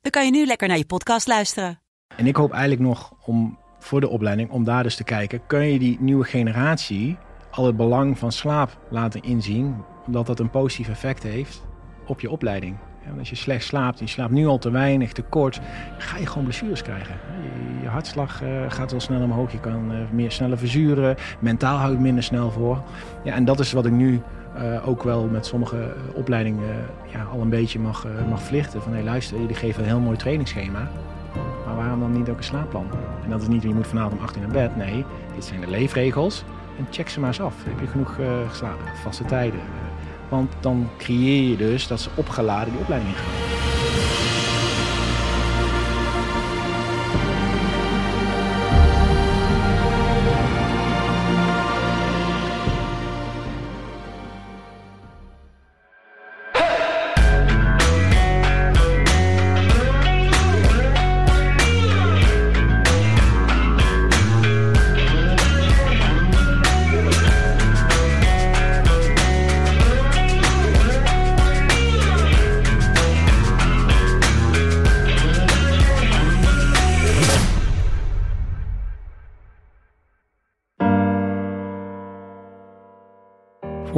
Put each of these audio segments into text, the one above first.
dan kan je nu lekker naar je podcast luisteren. En ik hoop eigenlijk nog om voor de opleiding, om daar dus te kijken, kun je die nieuwe generatie al het belang van slaap laten inzien, omdat dat een positief effect heeft op je opleiding. En als je slecht slaapt, je slaapt nu al te weinig, te kort, ga je gewoon blessures krijgen. Je, hartslag uh, gaat wel snel omhoog, je kan uh, meer sneller verzuren, mentaal houdt minder snel voor. Ja, en dat is wat ik nu uh, ook wel met sommige opleidingen ja, al een beetje mag, mag verlichten. Van hé hey, luister, jullie geven een heel mooi trainingsschema. Maar waarom dan niet ook een slaapplan? En dat is niet, je moet vanavond om 8 uur naar bed. Nee, dit zijn de leefregels. En check ze maar eens af. Heb je genoeg uh, geslapen? Vaste tijden. Want dan creëer je dus dat ze opgeladen die opleiding gaan.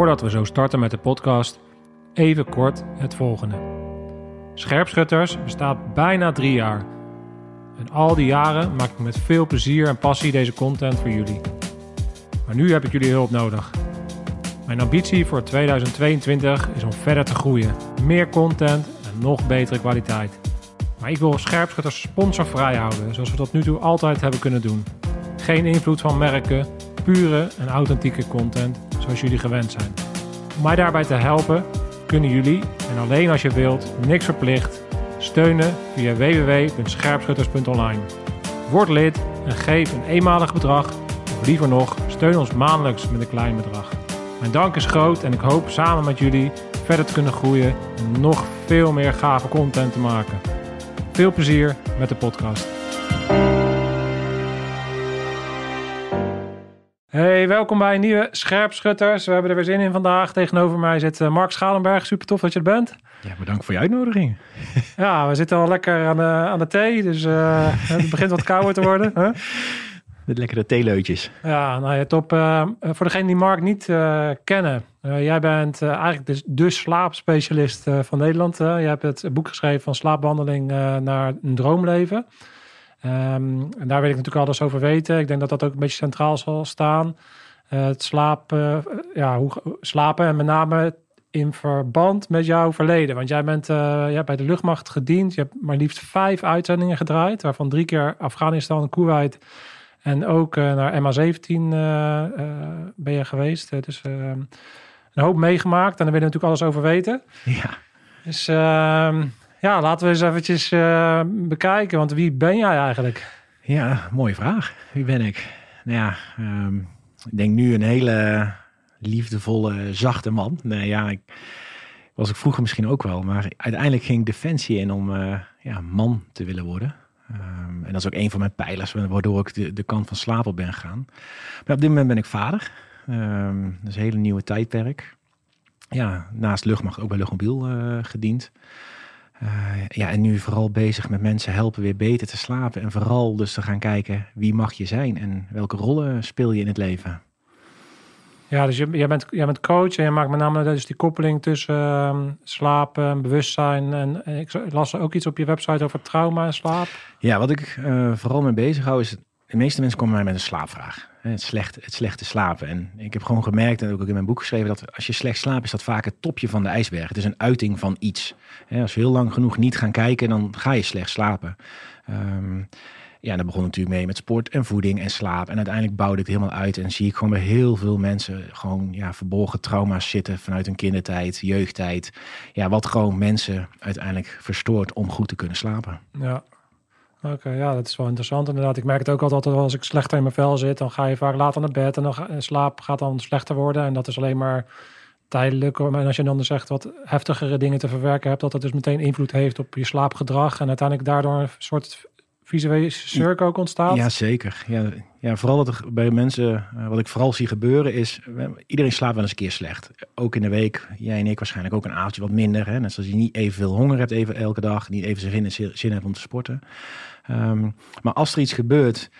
Voordat we zo starten met de podcast, even kort het volgende. Scherpschutters bestaat bijna drie jaar. En al die jaren maak ik met veel plezier en passie deze content voor jullie. Maar nu heb ik jullie hulp nodig. Mijn ambitie voor 2022 is om verder te groeien. Meer content en nog betere kwaliteit. Maar ik wil scherpschutters sponsorvrij houden, zoals we tot nu toe altijd hebben kunnen doen. Geen invloed van merken, pure en authentieke content zoals jullie gewend zijn. Om mij daarbij te helpen kunnen jullie, en alleen als je wilt, niks verplicht, steunen via www.scherpschutters.online. Word lid en geef een eenmalig bedrag, of liever nog, steun ons maandelijks met een klein bedrag. Mijn dank is groot en ik hoop samen met jullie verder te kunnen groeien en nog veel meer gave content te maken. Veel plezier met de podcast. Hey, welkom bij een nieuwe Scherpschutters. We hebben er weer zin in vandaag. Tegenover mij zit uh, Mark Schalenberg. Super tof dat je er bent. Ja, bedankt voor je uitnodiging. ja, we zitten al lekker aan de, aan de thee. Dus uh, het begint wat kouder te worden. Huh? De lekkere theeleutjes. Ja, nou ja, top. Uh, voor degenen die Mark niet kennen. jij bent eigenlijk de, de slaapspecialist van Nederland. je hebt het boek geschreven van slaapbehandeling naar een droomleven. Um, en daar wil ik natuurlijk alles over weten. Ik denk dat dat ook een beetje centraal zal staan. Uh, het slapen, uh, ja, hoe, slapen en met name in verband met jouw verleden. Want jij bent uh, ja, bij de luchtmacht gediend. Je hebt maar liefst vijf uitzendingen gedraaid, waarvan drie keer Afghanistan, Kuwait en ook naar MH17 ben je geweest. Dus een hoop meegemaakt en daar wil je natuurlijk alles over weten. Ja. Dus ehm, ja, laten we eens eventjes uh, bekijken. Want wie ben jij eigenlijk? Ja, mooie vraag. Wie ben ik? Nou ja, um, ik denk nu een hele liefdevolle, zachte man. Nee, ja, ik was ik vroeger misschien ook wel. Maar uiteindelijk ging Defensie in om uh, ja, man te willen worden. Um, en dat is ook een van mijn pijlers, waardoor ik de, de kant van slaap op ben gegaan. Maar op dit moment ben ik vader. Um, dat is een hele nieuwe tijdperk. Ja, naast luchtmacht ook bij luchtmobiel uh, gediend. Uh, ja, en nu vooral bezig met mensen helpen weer beter te slapen. En vooral dus te gaan kijken wie mag je zijn en welke rollen speel je in het leven. Ja, dus jij bent, jij bent coach en je maakt met name dus die koppeling tussen uh, slapen, bewustzijn. En, en, ik las ook iets op je website over trauma en slaap. Ja, wat ik uh, vooral mee bezig hou is, de meeste mensen komen mij met een slaapvraag. Het, slecht, het slechte slapen. En ik heb gewoon gemerkt, en ook in mijn boek geschreven, dat als je slecht slaapt, is dat vaak het topje van de ijsberg. Het is een uiting van iets. Als we heel lang genoeg niet gaan kijken, dan ga je slecht slapen. Um, Ja, dat begon natuurlijk mee met sport en voeding en slaap. En uiteindelijk bouwde ik het helemaal uit. En zie ik gewoon bij heel veel mensen gewoon ja, verborgen trauma's zitten vanuit hun kindertijd, jeugdtijd. Ja, wat gewoon mensen uiteindelijk verstoort om goed te kunnen slapen. Ja. Oké, ja, dat is wel interessant inderdaad. Ik merk het ook altijd als ik slechter in mijn vel zit, dan ga je vaak later naar bed en dan ga, slaap gaat dan slechter worden. En dat is alleen maar tijdelijk. En als je dan zegt wat heftigere dingen te verwerken hebt, dat dat dus meteen invloed heeft op je slaapgedrag en uiteindelijk daardoor een soort visuele cirkel ontstaat. Ja, zeker. Ja, ja, vooral dat bij mensen, uh, wat ik vooral zie gebeuren is, iedereen slaapt wel eens een keer slecht. Ook in de week, jij en ik waarschijnlijk ook een avondje wat minder. Hè? Net zoals je niet evenveel honger hebt even elke dag, niet even zin, zin hebt om te sporten. Um, maar als er iets gebeurt,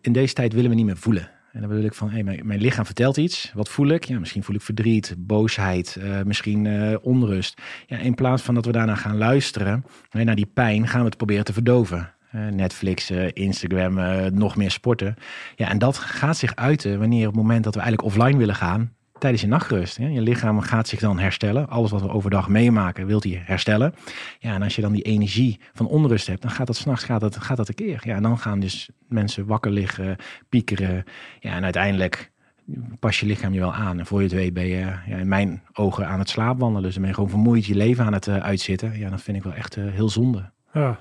in deze tijd willen we niet meer voelen. En dan bedoel ik van, hey, mijn, lichaam vertelt iets. Wat voel ik? Ja, misschien voel ik verdriet, boosheid, uh, misschien uh, onrust. Ja, in plaats van dat we daarna gaan luisteren, naar die pijn, gaan we het proberen te verdoven. Uh, Netflix, Instagram, nog meer sporten. Ja, en dat gaat zich uiten wanneer op het moment dat we eigenlijk offline willen gaan, tijdens je nachtrust. Hè? Je lichaam gaat zich dan herstellen. Alles wat we overdag meemaken, wilt hij herstellen. Ja, en als je dan die energie van onrust hebt, dan gaat dat s'nachts gaat dat, gaat dat een keer. Ja, en dan gaan dus mensen wakker liggen, piekeren. Ja, en uiteindelijk pas je lichaam je wel aan. En voor je het weet ben je ja, in mijn ogen aan het slaapwandelen. Dus dan ben je gewoon vermoeid je leven aan het uh, uitzitten. Ja, dat vind ik wel echt uh, heel zonde. Ja.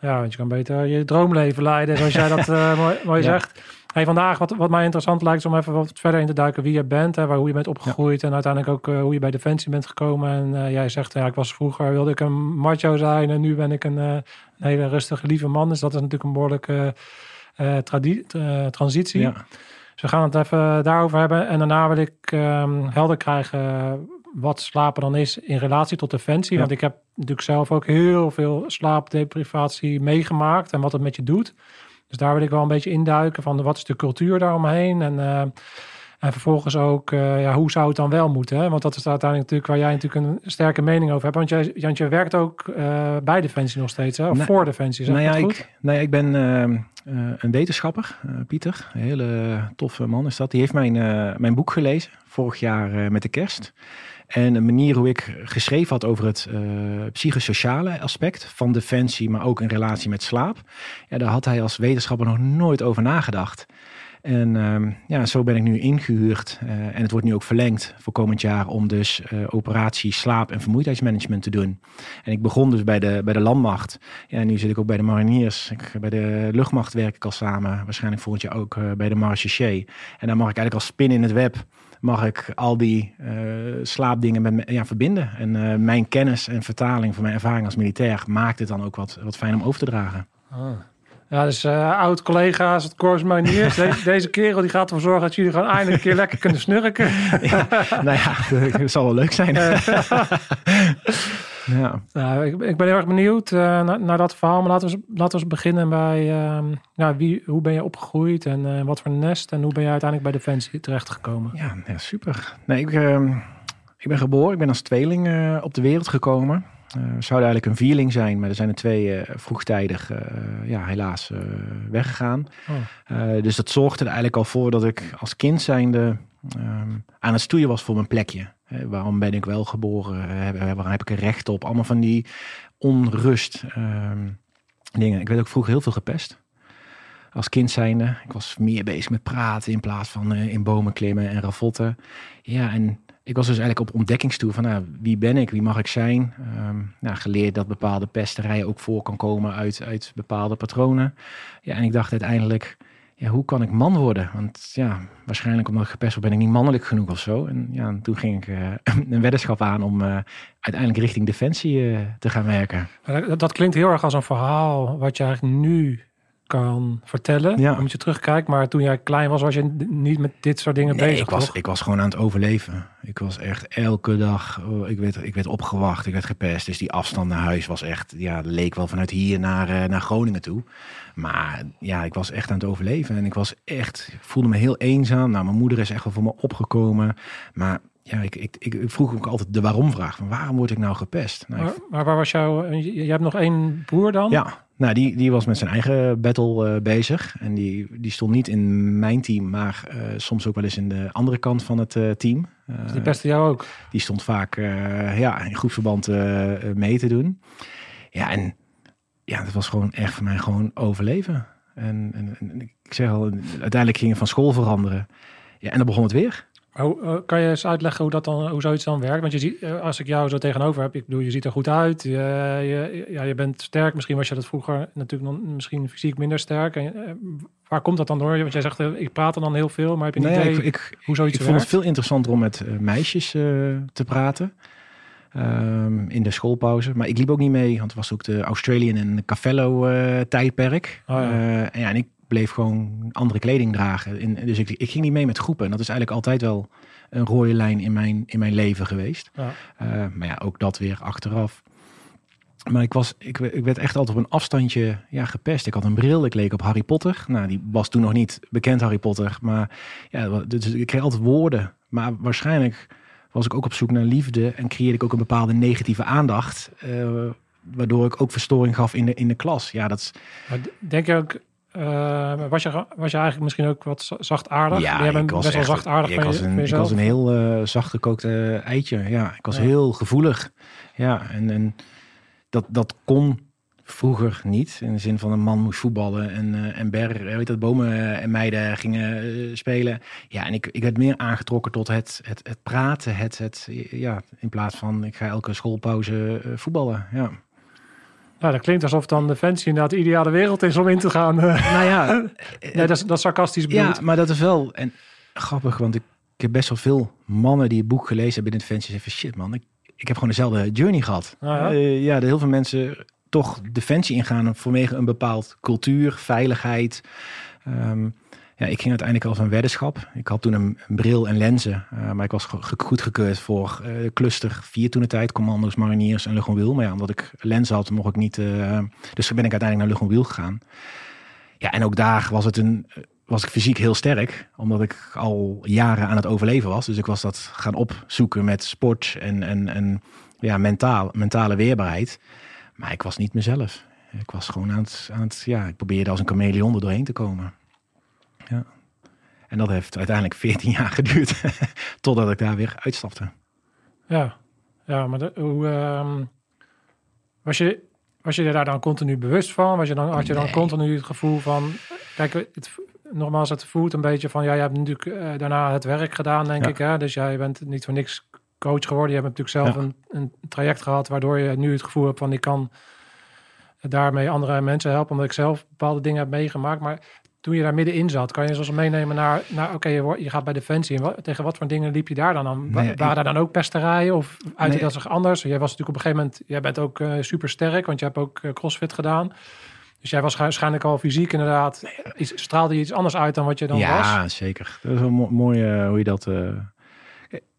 ja, want je kan beter je droomleven leiden, zoals jij dat uh, mooi, mooi ja. zegt. Hey, vandaag, wat, wat mij interessant lijkt, is om even wat verder in te duiken wie je bent, hè, waar, hoe je bent opgegroeid en uiteindelijk ook uh, hoe je bij Defensie bent gekomen. En uh, jij zegt, ja, ik was vroeger, wilde ik een macho zijn en nu ben ik een, uh, een hele rustige, lieve man. Dus dat is natuurlijk een behoorlijke transitie. Ja. Dus we gaan het even daarover hebben. En daarna wil ik um, helder krijgen wat slapen dan is in relatie tot Defensie. Ja. Want ik heb natuurlijk zelf ook heel veel slaapdeprivatie meegemaakt en wat het met je doet. Dus daar wil ik wel een beetje induiken van wat is de cultuur daaromheen en, uh, en vervolgens ook uh, ja, hoe zou het dan wel moeten. Hè? Want dat is uiteindelijk natuurlijk waar jij natuurlijk een sterke mening over hebt. Want jij, Jantje werkt ook uh, bij Defensie nog steeds, hè? of nou, voor Defensie. Zeg nou ja, goed? Ik, nou ja, ik ben een wetenschapper, Pieter. Een hele toffe man is dat. Die heeft mijn, mijn boek gelezen vorig jaar met de kerst. En een manier hoe ik geschreven had over het uh, psychosociale aspect van defensie, maar ook in relatie met slaap. Ja, daar had hij als wetenschapper nog nooit over nagedacht. En um, ja, zo ben ik nu ingehuurd. Uh, en het wordt nu ook verlengd voor komend jaar om dus uh, operatie slaap- en vermoeidheidsmanagement te doen. En ik begon dus bij de, bij de landmacht. Ja, en nu zit ik ook bij de mariniers. Ik, bij de luchtmacht werk ik al samen. Waarschijnlijk volgend jaar ook bij de marechaussee. En dan mag ik eigenlijk als spin in het web mag ik al die uh, slaapdingen met me, ja, verbinden. En uh, mijn kennis en vertaling van mijn ervaring als militair maakt het dan ook wat, wat fijn om over te dragen. Ah. Ja, dus uh, oud collega's, het Corps Mariniers. Deze, deze kerel die gaat ervoor zorgen dat jullie gewoon eindelijk een keer lekker kunnen snurken. ja, nou ja, dat zal wel leuk zijn. Ja. Nou, ik, ik, ben heel erg benieuwd uh, naar, naar, dat verhaal. Maar laten we, laten we beginnen bij uh, ja, wie, hoe ben je opgegroeid en uh, wat voor nest en hoe ben je uiteindelijk bij Defensie terechtgekomen? Ja, ja super. Nee, ik, ehm, ik ben geboren, ik ben als tweeling op de wereld gekomen. Uh, zou eigenlijk een vierling zijn, maar er zijn er twee vroegtijdig ja, helaas weggegaan. Oh. dus dat zorgde er eigenlijk al voor dat ik als kind zijnde um, aan het stoeien was voor mijn plekje. Waarom ben ik wel geboren? waarom heb ik er recht op? Allemaal van die onrust um, dingen. Ik werd ook vroeger heel veel gepest. Als kind zijnde. Ik was meer bezig met praten in plaats van in bomen klimmen en ravotten. Ja, en ik was dus eigenlijk op ontdekkingstoer van nou, wie ben ik, wie mag ik zijn. Um, nou, geleerd dat bepaalde pesterijen ook voor kan komen uit, uit bepaalde patronen. Ja, en ik dacht uiteindelijk, ja, hoe kan ik man worden? Want ja, waarschijnlijk omdat ik gepest word, ben ik niet mannelijk genoeg of zo. En ja, en toen ging ik uh, een weddenschap aan om uh, uiteindelijk richting defensie uh, te gaan werken. Dat, dat, klinkt heel erg als een verhaal wat je eigenlijk nu kan vertellen. Ja. Omdat je terugkijkt. Maar toen jij klein was, was je niet met dit soort dingen nee, bezig. Ik was, ik was gewoon aan het overleven. Ik was echt elke dag. Oh, ik, werd, ik werd opgewacht, ik werd gepest. Dus die afstand naar huis was echt. Ja, leek wel vanuit hier naar, uh, naar Groningen toe. Maar ja, ik was echt aan het overleven. En ik was echt. Ik voelde me heel eenzaam. Nou, mijn moeder is echt wel voor me opgekomen. Maar ja, ik, ik, ik, vroeg ook altijd de waarom-vraag. Van waarom word ik nou gepest? Nou, maar, maar, waar was jouw... Je hebt nog één broer dan? Ja, nou, die, die was met zijn eigen battle uh, bezig. En die, die stond niet in mijn team, maar uh, soms ook wel eens in de andere kant van het uh, team. Dus die pestte jou ook? Die stond vaak ja, in groepsverband mee te doen. Ja, en ja, dat was gewoon echt voor mij gewoon overleven. En, en, en ik zeg al, uiteindelijk ging je van school veranderen. Ja, en dan begon het weer. Hoe, uh, kan je eens uitleggen hoe, dat dan, hoe zoiets dan werkt? Want je ziet, uh, als ik jou zo tegenover heb, ik bedoel, je ziet er goed uit. Je, je, ja, je bent sterk. Misschien was je dat vroeger natuurlijk nog, misschien fysiek minder sterk. En, uh, waar komt dat dan door? Want jij zegt, ik praat er dan heel veel, maar heb je niet nee, idee ik, ik, hoe zoiets Ik vond het veel interessanter om met meisjes te praten. Um, in de schoolpauze. Maar ik liep ook niet mee, want het was ook de Australian en Cavello tijdperk. Oh, ja. en ja, en ik bleef gewoon andere kleding dragen. In, dus ik, ik ging niet mee met groepen. En dat is eigenlijk altijd wel een rode lijn in mijn, in mijn leven geweest. Ja. Uh, maar ja, ook dat weer achteraf. Maar ik, was, ik, ik werd echt altijd op een afstandje ja, gepest. Ik had een bril, ik leek op Harry Potter. Nou, die was toen nog niet bekend, Harry Potter. Maar ja, dus ik kreeg altijd woorden. Maar waarschijnlijk was ik ook op zoek naar liefde en creëerde ik ook een bepaalde negatieve aandacht. Uh, waardoor ik ook verstoring gaf in de, in de klas. Ja, dat is... Maar denk je ook uh, was, je, was je eigenlijk misschien ook wat zachtaardig? Ja, Jij bent best wel zachtaardig ik, was een, ik was een heel uh, zacht gekookte eitje. Ja, ik was ja. heel gevoelig. Ja, en, en dat, dat kon vroeger niet. In de zin van een man moest voetballen en, uh, en ber, weet dat, bomen en meiden gingen spelen. Ja, en ik, ik werd meer aangetrokken tot het, het, het praten. Het, het, ja, in plaats van ik ga elke schoolpauze voetballen. Ja. Nou, dat klinkt alsof dan Defensie inderdaad de ideale wereld is om in te gaan. Nou ja. nee, dat is, dat is sarcastisch bedoeld. Ja, maar dat is wel en, grappig, want ik, ik heb best wel veel mannen die het boek gelezen hebben in Defensie zeggen shit man, ik, ik heb gewoon dezelfde journey gehad. Ah, ja, uh, ja heel veel mensen toch Defensie ingaan vanwege een bepaald cultuur, veiligheid. Um, ja, ik ging uiteindelijk als een weddenschap. Ik had toen een, bril en lenzen, uh, maar ik was goedgekeurd voor uh, cluster 4 toen de tijd, commando's, mariniers en Luchtmobiel. Maar ja, omdat ik lenzen had, mocht ik niet. Uh, dus ben ik uiteindelijk naar Luchtmobiel gegaan. Ja, en ook daar was het een, was ik fysiek heel sterk, omdat ik al jaren aan het overleven was. Dus ik was dat gaan opzoeken met sport en, en, en ja, mentaal, mentale weerbaarheid. Maar ik was niet mezelf. Ik was gewoon aan het, aan het ja, ik probeerde als een chameleon er doorheen te komen. Ja. En dat heeft uiteindelijk 14 jaar geduurd totdat ik daar weer uitstapte. Ja, ja maar de, hoe uh, was, je, was je daar dan continu bewust van? Was je dan, had je dan nee. continu het gevoel van, kijk, het, nogmaals, het voelt een beetje van, ja, je hebt natuurlijk uh, daarna het werk gedaan, denk ja. ik. Hè? Dus jij bent niet voor niks coach geworden. Je hebt natuurlijk zelf ja. een, een traject gehad waardoor je nu het gevoel hebt van, ik kan daarmee andere mensen helpen, omdat ik zelf bepaalde dingen heb meegemaakt. Maar toen je daar middenin zat, kan je zoals meenemen naar, naar oké, okay, je, je gaat bij Defensie. En wat, tegen wat voor dingen liep je daar dan aan? Nee, Waren daar dan ook pesterijen of uit nee. dat zich anders? Jij was natuurlijk op een gegeven moment, jij bent ook uh, super sterk, want je hebt ook uh, crossfit gedaan. Dus jij was waarschijnlijk al fysiek inderdaad, iets, straalde je iets anders uit dan wat je dan ja, was? Ja, zeker. Dat is wel mo mooi uh, hoe je dat...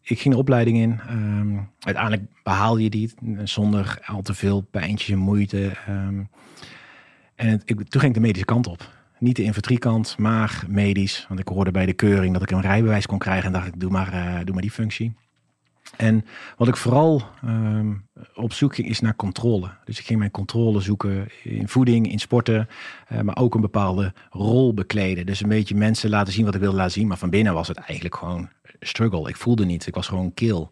ik ging de opleiding in. Um, uiteindelijk behaalde je die zonder al te veel pijntjes en moeite. Um, en het, ik, toen ging ik de medische kant op. Niet de infanteriekant, maar medisch. Want ik hoorde bij de keuring dat ik een rijbewijs kon krijgen. En dacht ik, doe maar, uh, doe maar die functie. En wat ik vooral um, op zoek ging, is naar controle. Dus ik ging mijn controle zoeken in voeding, in sporten. Uh, maar ook een bepaalde rol bekleden. Dus een beetje mensen laten zien wat ik wilde laten zien. Maar van binnen was het eigenlijk gewoon struggle. Ik voelde niet. Ik was gewoon kill.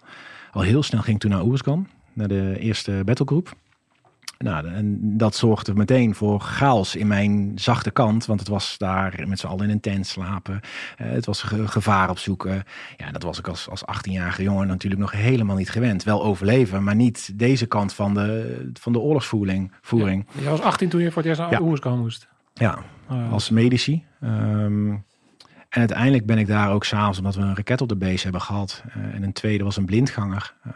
Al heel snel ging ik toen naar Oerskan. Naar de eerste battlegroep. Nou, en dat zorgde meteen voor chaos in mijn zachte kant. Want het was daar met z'n allen in een tent slapen. Uh, het was ge gevaar opzoeken. Ja, dat was ik als, als 18-jarige jongen natuurlijk nog helemaal niet gewend. Wel overleven, maar niet deze kant van de, van de oorlogsvoering. Voering. Ja, je was 18 toen je voor het eerst naar ja. Oerskan moest. Ja, oh, als medici. Um, en uiteindelijk ben ik daar ook s'avonds, omdat we een raket op de base hebben gehad. Uh, en een tweede was een blindganger. Uh,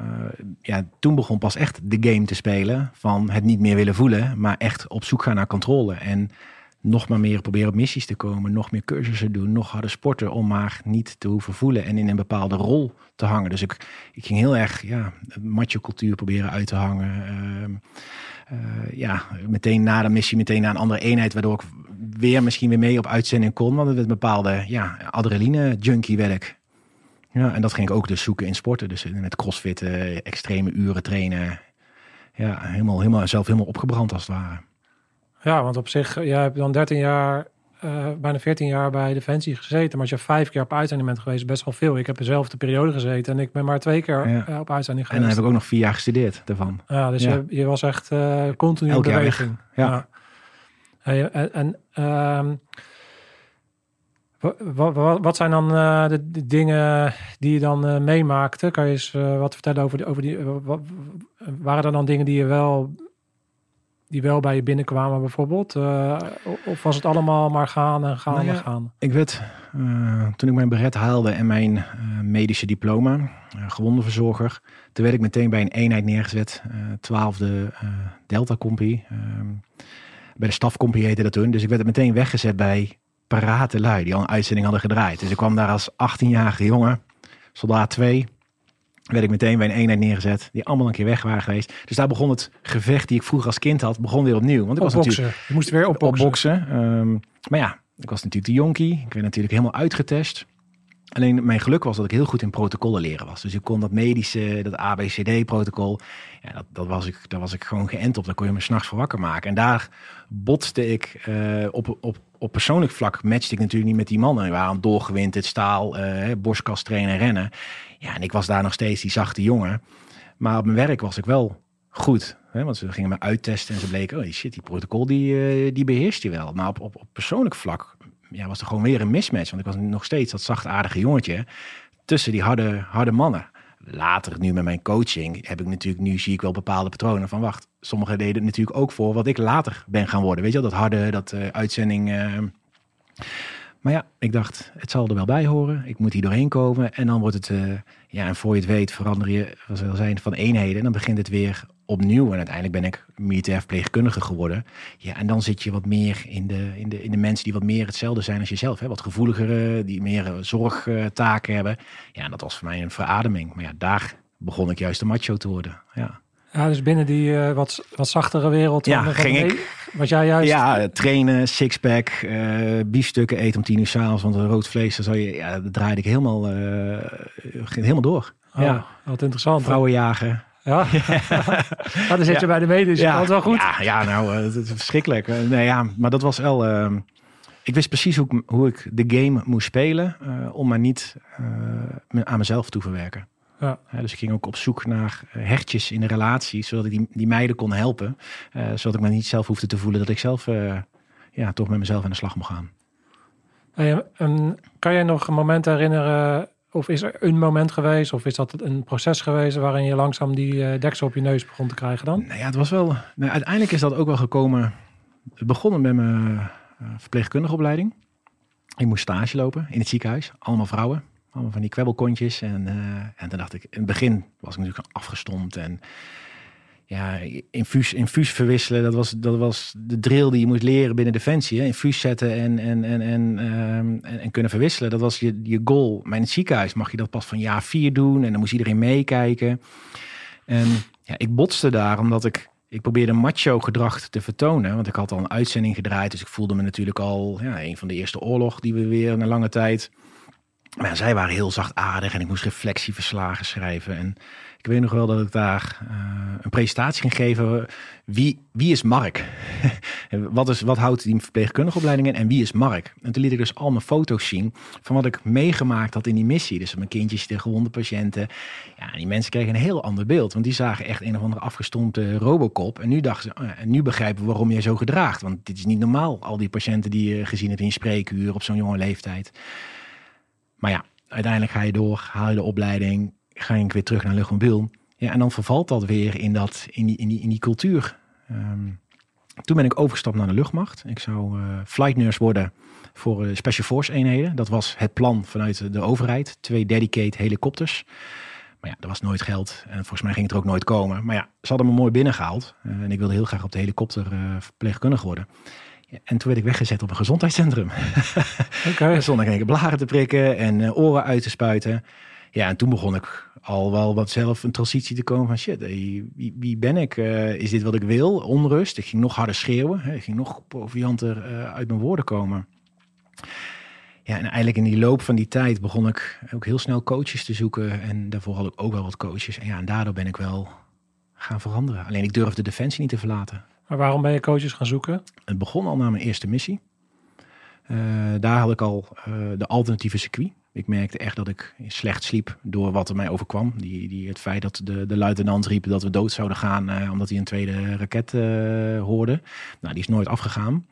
ja, toen begon pas echt de game te spelen van het niet meer willen voelen, maar echt op zoek gaan naar controle. En nog maar meer proberen op missies te komen, nog meer cursussen doen, nog harder sporten om maar niet te hoeven voelen en in een bepaalde rol te hangen. Dus ik, ik ging heel erg ja, macho cultuur proberen uit te hangen. Uh, ja, meteen na de missie, meteen naar een andere eenheid, waardoor ik weer misschien weer mee op uitzending kon. Want het werd een bepaalde ja, adrenaline junkie werk. Ja, en dat ging ik ook dus zoeken in sporten. Dus met crossfit, extreme uren trainen. Ja, helemaal, helemaal, zelf helemaal opgebrand als het ware. Ja, want op zich, jij hebt dan 13 jaar, uh, bijna 14 jaar bij Defensie gezeten. Maar als je vijf keer op uitzending bent geweest, best wel veel. Ik heb dezelfde periode gezeten en ik ben maar twee keer ja. op uitzending geweest. En dan heb ik ook nog vier jaar gestudeerd daarvan. Ja, dus ja. Je, je was echt uh, continu in beweging. Ja. ja. En en ehm, wa- wa- wa- wat zijn dan eh, de, de dingen die je dan eh, meemaakte? Kan je eens eh, wat vertellen over die... Over die eh, wa- waren er dan dingen die je wel... Die wel bij je binnenkwamen bijvoorbeeld? Eh, of was het allemaal maar gaan en gaan Nou ja, en gaan? Ik werd, eh, toen ik mijn beret haalde en mijn eh, medische diploma, gewondenverzorger, toen werd ik meteen bij een eenheid neergezet, eh, twaalfde uh, Delta Compie. ehm, bij de stafcompie heette dat toen. Dus ik werd meteen weggezet bij parate lui die al een uitzending hadden gedraaid. Dus ik kwam daar als 18-jarige jongen, soldaat 2, werd ik meteen bij een eenheid neergezet, die allemaal een keer weg waren geweest. Dus daar begon het gevecht die ik vroeger als kind had, begon weer opnieuw. Want ik was Opboksen. natuurlijk Je moest weer opboksen. opboksen. Ehm, maar ja, ik was natuurlijk de jonkie. Ik werd natuurlijk helemaal uitgetest. Alleen mijn geluk was dat ik heel goed in protocollen leren was. Dus ik kon dat medische, dat ABCD-protocol, ja, dat, dat was ik, daar was ik gewoon geënt op. Daar kon je me s'nachts voor wakker maken. En daar botste ik uh, op, op, op persoonlijk vlak, matchte ik natuurlijk niet met die mannen. Die waren doorgewinterd, staal, uh, borstkast trainen, rennen. Ja, en ik was daar nog steeds die zachte jongen. Maar op mijn werk was ik wel goed. Hè? Want ze gingen me uittesten en ze bleken, oh shit, die protocol die, uh, die beheerst je wel. Maar op, op, op persoonlijk vlak ja, was er gewoon weer een mismatch. Want ik was nog steeds dat zachtaardige jongetje tussen die harde, harde mannen. Later, nu met mijn coaching, heb ik natuurlijk, nu zie ik wel bepaalde patronen van wacht. Sommigen deden het natuurlijk ook voor wat ik later ben gaan worden. Weet je wel, dat harde, dat uh, uitzending. Uh... Maar ja, ik dacht, het zal er wel bij horen. Ik moet hier doorheen komen. En dan wordt het, uh, ja, en voor je het weet, verander je, zijn, van eenheden. En dan begint het weer opnieuw. En uiteindelijk ben ik militair verpleegkundige geworden. Ja, en dan zit je wat meer in de, in de, in de mensen die wat meer hetzelfde zijn als jezelf. Hè? Wat gevoeligere, die meer zorgtaken hebben. Ja, en dat was voor mij een verademing. Maar ja, daar begon ik juist de macho te worden. Ja. Ja, dus binnen die uh, wat, wat zachtere wereld. Ja, ging ik. Was jij juist... Ja, trainen, sixpack, uh, biefstukken eten om tien uur s'avonds. Want rood vlees, dan zou je, ja, dat draaide ik helemaal, uh, ging helemaal door. Oh, ja. Wat interessant. Vrouwen jagen. Ja, maar dan zit je ja. bij de medische ja. kant wel goed. Ja, ja nou, het is verschrikkelijk. Nee, ja, maar dat was wel... Uh, ik wist precies hoe ik, hoe ik de game moest spelen om maar niet aan mezelf toe te verwerken. Ja. Dus ik ging ook op zoek naar eh, hertjes in de relatie, zodat ik die, die meiden kon helpen. Uh, zodat ik me niet zelf hoefde te voelen dat ik zelf uh, ja, toch met mezelf aan de slag mocht gaan. Hey, um, kan jij nog een moment herinneren, of is er een moment geweest, of is dat een proces geweest waarin je langzaam die uh, deksel op je neus begon te krijgen dan? Nou ja, het was wel. Nou, uiteindelijk is dat ook wel gekomen. Het begon met mijn verpleegkundige opleiding. Ik moest stage lopen in het ziekenhuis, allemaal vrouwen. Allemaal van die kwebbelkontjes. En, uh, en toen dacht ik, in het begin was ik natuurlijk afgestompt. En ja, infuus, infuus verwisselen, dat was, dat was de drill die je moest leren binnen Defensie. Hè? Infuus zetten en, en, en, en, um, en, en, kunnen verwisselen. Dat was je, je goal. Maar in het ziekenhuis mag je dat pas van jaar vier doen. En dan moest iedereen meekijken. En ja, ik botste daar omdat ik ik probeerde macho gedrag te vertonen, want ik had al een uitzending gedraaid, dus ik voelde me natuurlijk al ja, een van de eerste oorlog die we weer na lange tijd. Maar zij waren heel zachtaardig en ik moest reflectieverslagen schrijven. En ik weet nog wel dat ik daar uh, een presentatie ging geven. Wie, wie is Mark? wat, is, wat houdt die verpleegkundige opleiding in en wie is Mark? En toen liet ik dus al mijn foto's zien van wat ik meegemaakt had in die missie. Dus mijn kindjes, de gewonde patiënten. Ja, die mensen kregen een heel ander beeld. Want die zagen echt een of andere afgestompte robocop. En nu dachten ja, en nu begrijpen we waarom je zo gedraagt. Want dit is niet normaal, al die patiënten die je gezien hebt in spreekuur op zo'n jonge leeftijd. Maar ja, uiteindelijk ga je door, haal je de opleiding, ga je weer terug naar luchtmobiel. Ja, en dan vervalt dat weer in, dat, in, die, in, die, in die cultuur. Um, toen ben ik overgestapt naar de luchtmacht. Ik zou uh, flight nurse worden voor uh, Special Force eenheden. Dat was het plan vanuit de overheid. Twee dedicate helikopters. Maar ja, er was nooit geld. En volgens mij ging het er ook nooit komen. Maar ja, ze hadden me mooi binnengehaald. Uh, en ik wilde heel graag op de helikopter verpleegkundige worden. En toen werd ik weggezet op een gezondheidscentrum. Oké. Okay. Zonder geen blaren te prikken en uh, oren uit te spuiten. Ja, en toen begon ik al wel wat zelf een transitie te komen van shit, wie, wie, ben ik? Uh, is dit wat ik wil? Onrust. Ik ging nog harder schreeuwen. Hè? Ik ging nog provianter uh, uit mijn woorden komen. Ja, en eigenlijk in die loop van die tijd begon ik ook heel snel coaches te zoeken. En daarvoor had ik ook wel wat coaches. En ja, en daardoor ben ik wel gaan veranderen. Alleen ik durfde Defensie niet te verlaten. Maar waarom ben je coaches gaan zoeken? Het begon al na mijn eerste missie. Uh, daar had ik al uh, de alternatieve circuit. Ik merkte echt dat ik slecht sliep door wat er mij overkwam. Die, die, het feit dat de, de luitenant riep dat we dood zouden gaan eh, omdat hij een tweede raket eh, hoorde. Nou, die is nooit afgegaan.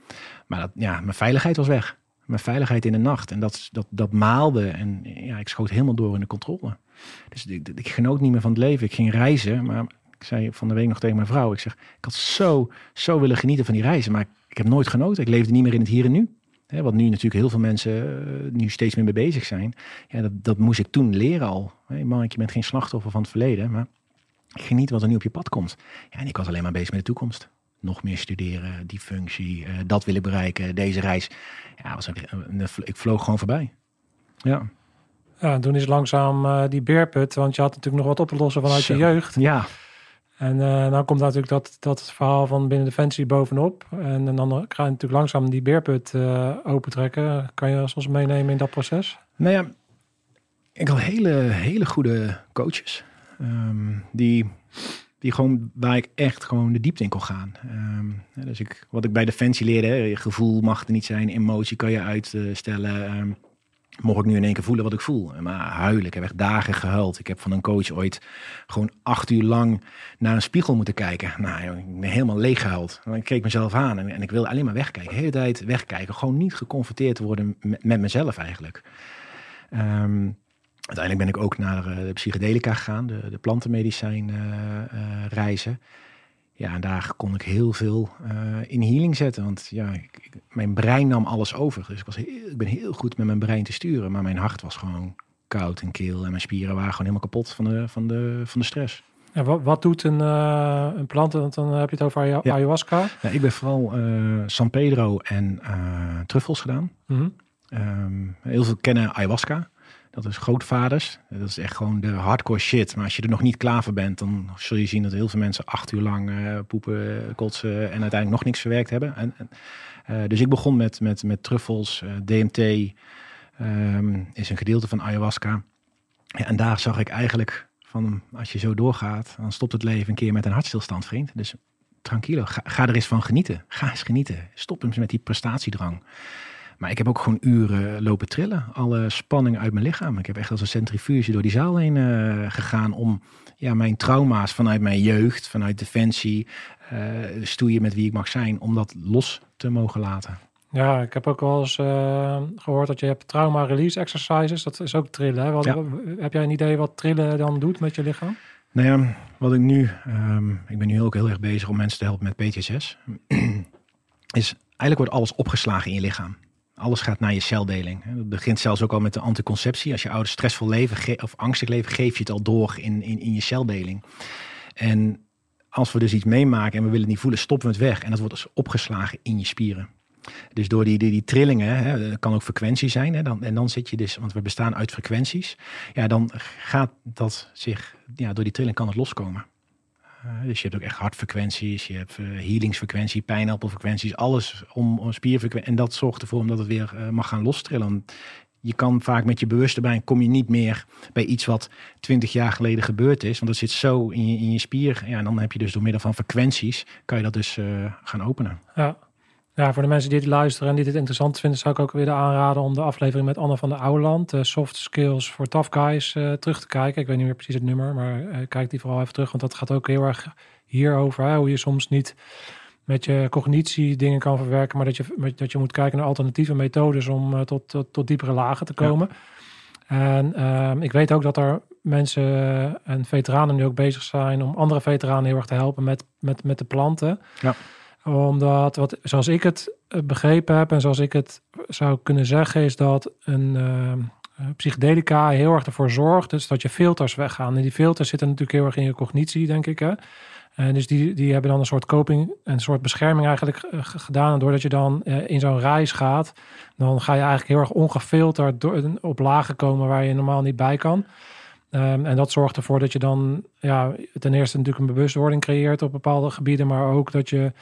Maar dat, ja, mijn veiligheid was weg. Mijn veiligheid in de nacht. En dat, dat, dat maalde. En ja, ik schoot helemaal door in de controle. Dus ik, ik genoot niet meer van het leven. Ik ging reizen, maar ik zei van de week nog tegen mijn vrouw. Ik zeg, ik had zo, zo willen genieten van die reizen. Maar ik heb nooit genoten. Ik leefde niet meer in het hier en nu. Hè, wat nu natuurlijk heel veel mensen uh, nu steeds meer mee bezig zijn. Ja, dat, dat moest ik toen leren al. Hey, man, je bent geen slachtoffer van het verleden, maar geniet wat er nu op je pad komt. Ja, en ik was alleen maar bezig met de toekomst. Nog meer studeren, die functie, uh, dat willen bereiken, deze reis. Ja, was een, een, ik vloog gewoon voorbij. Ja. Ja, toen is langzaam uh, die beerput, want je had natuurlijk nog wat op te lossen vanuit Zo. je jeugd. Ja. En dan komt natuurlijk dat, dat verhaal van binnen Defensie bovenop. En, dan ga je natuurlijk langzaam die beerput uh, opentrekken. Kan je ons meenemen in dat proces? Nou ja, ik had hele, hele goede coaches. Um, die, die gewoon, waar ik echt gewoon de diepte in kon gaan. Um, dus ik, wat ik bij Defensie leerde, hè, gevoel mag er niet zijn, emotie kan je uitstellen. Um, mocht ik nu in één keer voelen wat ik voel. Maar huilen, ik heb echt dagen gehuild. Ik heb van een coach ooit gewoon acht uur lang naar een spiegel moeten kijken. Nou, ik ben helemaal leeg gehuild. Ik keek mezelf aan en, en, ik wilde alleen maar wegkijken. De hele tijd wegkijken. Gewoon niet geconfronteerd worden met, mezelf eigenlijk. Um, uiteindelijk ben ik ook naar de psychedelica gegaan, de, de plantenmedicijn uh, uh, reizen. Ja, en daar kon ik heel veel uh, in healing zetten. Want ja, ik, ik, mijn brein nam alles over. Dus ik, was heel, ik ben heel goed met mijn brein te sturen. Maar mijn hart was gewoon koud en keel. En mijn spieren waren gewoon helemaal kapot van de, van de, van de stress. En wat, wat doet een, uh, een plant? Want dan heb je het over ja. ayahuasca. Ja, ik ben vooral uh, San Pedro en truffels gedaan. Mm -hmm. um, heel veel kennen ayahuasca. Dat is grootvaders. Dat is echt gewoon de hardcore shit. Maar als je er nog niet klaar voor bent, dan zul je zien dat heel veel mensen acht uur lang uh, poepen, kotsen en uiteindelijk nog niks verwerkt hebben. En, uh, dus ik begon met, met, met truffels, uh, DMT um, is een gedeelte van ayahuasca. Ja, en daar zag ik eigenlijk van, als je zo doorgaat, dan stopt het leven een keer met een hartstilstand, vriend. Dus tranquilo, ga, ga er eens van genieten. Ga eens genieten. Stop eens met die prestatiedrang. Maar ik heb ook gewoon uren lopen trillen. Alle spanning uit mijn lichaam. Ik heb echt als een centrifuge door die zaal heen uh, gegaan om ja, mijn trauma's vanuit mijn jeugd, vanuit defensie, uh, stoeien met wie ik mag zijn, om dat los te mogen laten. Ja, ik heb ook wel eens uh, gehoord dat je hebt trauma release exercises. Dat is ook trillen. Hè? Wat, ja. Heb jij een idee wat trillen dan doet met je lichaam? Nou ja, wat ik nu, um, ik ben nu ook heel erg bezig om mensen te helpen met PTSS. is eigenlijk wordt alles opgeslagen in je lichaam. Alles gaat naar je celdeling. Het begint zelfs ook al met de anticonceptie. Als je ouders stressvol leven of angstig leven, geef je het al door in, in, in je celdeling. En als we dus iets meemaken en we willen het niet voelen, stoppen we het weg. En dat wordt dus opgeslagen in je spieren. Dus door die, die, die trillingen, hè, dat kan ook frequentie zijn. Hè, dan, en dan zit je dus, want we bestaan uit frequenties. Ja, dan gaat dat zich, ja, door die trilling kan het loskomen. Uh, dus je hebt ook echt hartfrequenties, je hebt uh, healingsfrequentie, pijnappelfrequenties, alles om, om spierfrequentie. En dat zorgt ervoor omdat het weer uh, mag gaan lostrillen. Je kan vaak met je bewuste brein, kom je niet meer bij iets wat twintig jaar geleden gebeurd is. Want dat zit zo in je, in je spier. Ja, en dan heb je dus door middel van frequenties, kan je dat dus gaan openen. Ja. Ja, voor de mensen die dit luisteren en die dit interessant vinden, zou ik ook weer aanraden om de aflevering met Anne van der Ouwland, uh, Soft Skills voor Tough Guys, uh, terug te kijken. Ik weet niet meer precies het nummer, maar uh, kijk die vooral even terug, want dat gaat ook heel erg hierover. Hè, hoe je soms niet met je cognitie dingen kan verwerken, maar dat je, dat je moet kijken naar alternatieve methodes om tot, tot, tot, diepere lagen te komen. Ja. En ehm, ik weet ook dat er mensen en veteranen nu ook bezig zijn om andere veteranen heel erg te helpen met, met, met de planten. Ja omdat, wat, zoals ik het begrepen heb en zoals ik het zou kunnen zeggen, is dat een uh, psychedelica heel erg ervoor zorgt dus dat je filters weggaan. En die filters zitten natuurlijk heel erg in je cognitie, denk ik. Hè? En dus die, die hebben dan een soort coping, een soort bescherming eigenlijk gedaan. Doordat je dan in zo'n reis gaat, dan ga je eigenlijk heel erg ongefilterd door, op lagen komen waar je normaal niet bij kan. Um, en dat zorgt ervoor dat je dan ja, ten eerste natuurlijk een bewustwording creëert op bepaalde gebieden, maar ook dat je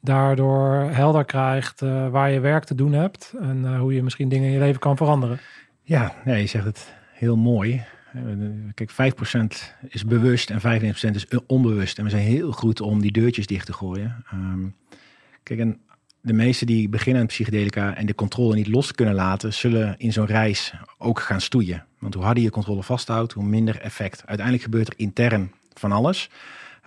daardoor helder krijgt uh, waar je werk te doen hebt en uh, hoe je misschien dingen in je leven kan veranderen. Ja, je zegt het heel mooi. Kijk, 5% is bewust en 95% is onbewust. En we zijn heel goed om die deurtjes dicht te gooien. Um, kijk, en de meesten die beginnen aan psychedelica en de controle niet los kunnen laten, zullen in zo'n reis ook gaan stoeien. Want hoe harder je controle vasthoudt, hoe minder effect. Uiteindelijk gebeurt er intern van alles.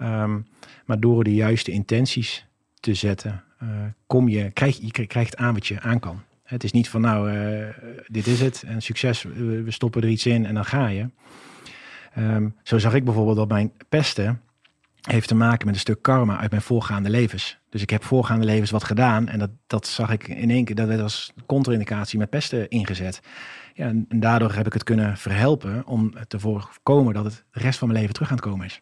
Um, maar door de juiste intenties te zetten, uh, kom je, krijg, je krijgt aan wat je aan kan. Het is niet van nou, uh, dit is het en succes, we stoppen er iets in en dan ga je. Um, zo zag ik bijvoorbeeld dat mijn pesten heeft te maken met een stuk karma uit mijn voorgaande levens. Dus ik heb voorgaande levens wat gedaan en dat, dat zag ik in één keer, dat werd als contra-indicatie met pesten ingezet. Ja, en, daardoor heb ik het kunnen verhelpen om te voorkomen dat het de rest van mijn leven terug aan het komen is.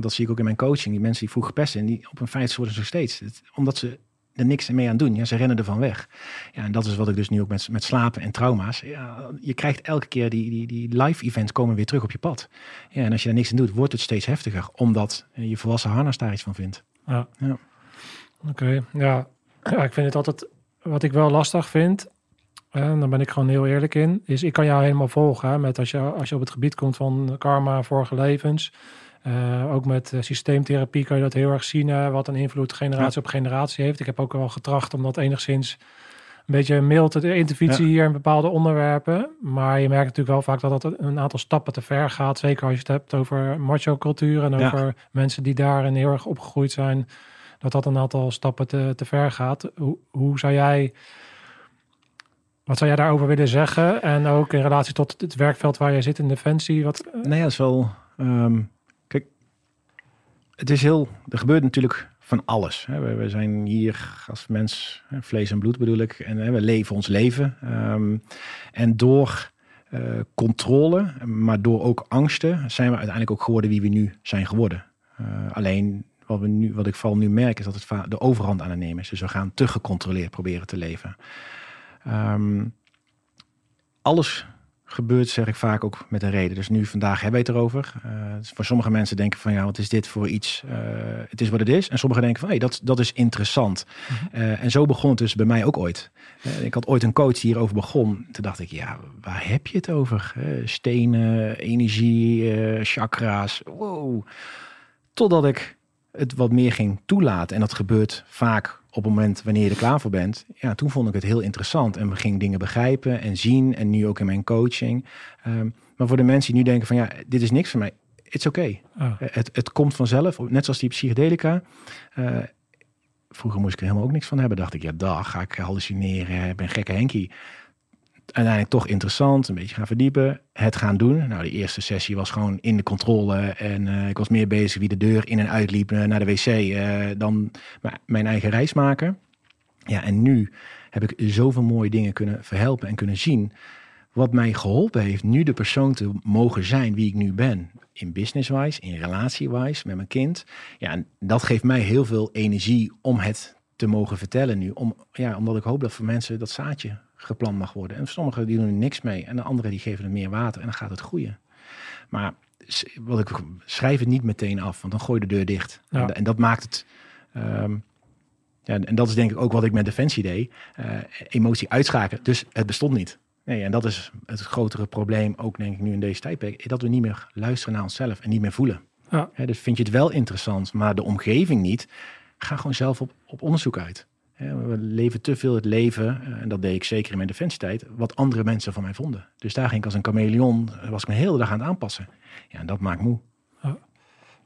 Dat zie ik ook in mijn coaching. Die mensen die vroeg pesten, die op een feit worden ze nog steeds. omdat ze er niks mee aan doen. Ja, ze rennen ervan weg. Ja, en dat is wat ik dus nu ook met, met slapen en trauma's. Ja, je krijgt elke keer die, die, die live events komen weer terug op je pad. Ja, en als je daar niks aan doet, wordt het steeds heftiger. Omdat je volwassen harnas daar iets van vindt. Ja. ja. Oké, ja. ja. Ik vind het altijd, wat ik wel lastig vind, en dan ben ik gewoon heel eerlijk in, is ik kan jou helemaal volgen met als je, als je op het gebied komt van karma, vorige levens. Uh, ook met uh, systeemtherapie kan je dat heel erg zien, uh, wat een invloed generatie op generatie heeft. Ik heb ook wel getracht om dat enigszins een beetje mild te intervisie ja. hier in bepaalde onderwerpen. Maar je merkt natuurlijk wel vaak dat dat een aantal stappen te ver gaat. Zeker als je het hebt over macho cultuur en over ja. mensen die daarin heel erg opgegroeid zijn. Dat dat een aantal stappen te, te ver gaat. Hoe, hoe zou jij... Wat zou jij daarover willen zeggen? En ook in relatie tot het werkveld waar je zit in Defensie. Wat... Nee, dat is wel... Um het is heel, er gebeurt natuurlijk van alles. We, zijn hier als mens, vlees en bloed bedoel ik, en we leven ons leven. Um, en door uh, controle, maar door ook angsten, zijn we uiteindelijk ook geworden wie we nu zijn geworden. Uh, alleen wat, we nu, wat ik vooral nu merk, is dat het de overhand aan het nemen is. Dus we gaan te gecontroleerd proberen te leven. Um, alles gebeurt, zeg ik vaak ook met een reden. Dus nu vandaag hebben we het erover. Uh, dus voor sommige mensen denken van ja, wat is dit voor iets? Uh, het is wat het is. En sommigen denken van hé, hey, dat, dat is interessant. Mm uh, en zo begon het dus bij mij ook ooit. ik had ooit een coach die hierover begon. Toen dacht ik, ja, waar heb je het over? stenen, energie, chakra's. Wow. Totdat ik het wat meer ging toelaten. En dat gebeurt vaak op het moment wanneer je er klaar voor bent. Ja, toen vond ik het heel interessant. En we gingen dingen begrijpen en zien. En nu ook in mijn coaching. Um, maar voor de mensen die nu denken van ja, dit is niks voor mij. It's oké. Okay. Oh. Het, het komt vanzelf. Net zoals die psychedelica. Uh, vroeger moest ik er helemaal ook niks van hebben. Dacht ik, ja, dag, ga ik hallucineren. ben gekke Henkie uiteindelijk toch interessant, een beetje gaan verdiepen, het gaan doen. Nou, de eerste sessie was gewoon in de controle en uh, ik was meer bezig wie de deur in en uitliep uh, naar de wc uh, dan mijn eigen reis maken. Ja, en nu heb ik zoveel mooie dingen kunnen verhelpen en kunnen zien. Wat mij geholpen heeft nu de persoon te mogen zijn wie ik nu ben. In business-wise, in relatie-wise, met mijn kind. Ja, en dat geeft mij heel veel energie om het te mogen vertellen nu. Om, ja, omdat ik hoop dat voor mensen dat zaadje geplant mag worden. En sommigen die doen er niks mee. En de anderen die geven er meer water en dan gaat het groeien. Maar wat ik schrijf het niet meteen af, want dan gooi je de deur dicht. Ja. En, en, dat maakt het. Um, ja, en dat is denk ik ook wat ik met Defensie deed. Uh, emotie uitschakelen. Dus het bestond niet. Nee, en dat is het grotere probleem, ook denk ik nu in deze tijdperk, dat we niet meer luisteren naar onszelf en niet meer voelen. Ja. dus vind je het wel interessant, maar de omgeving niet, ga gewoon zelf op, op onderzoek uit. We leven te veel het leven, eh, en dat deed ik zeker in mijn defensietijd, wat andere mensen van mij vonden. Dus daar ging ik als een chameleon, eh, was ik me de hele dag aan het aanpassen. Ja, en dat maakt moe.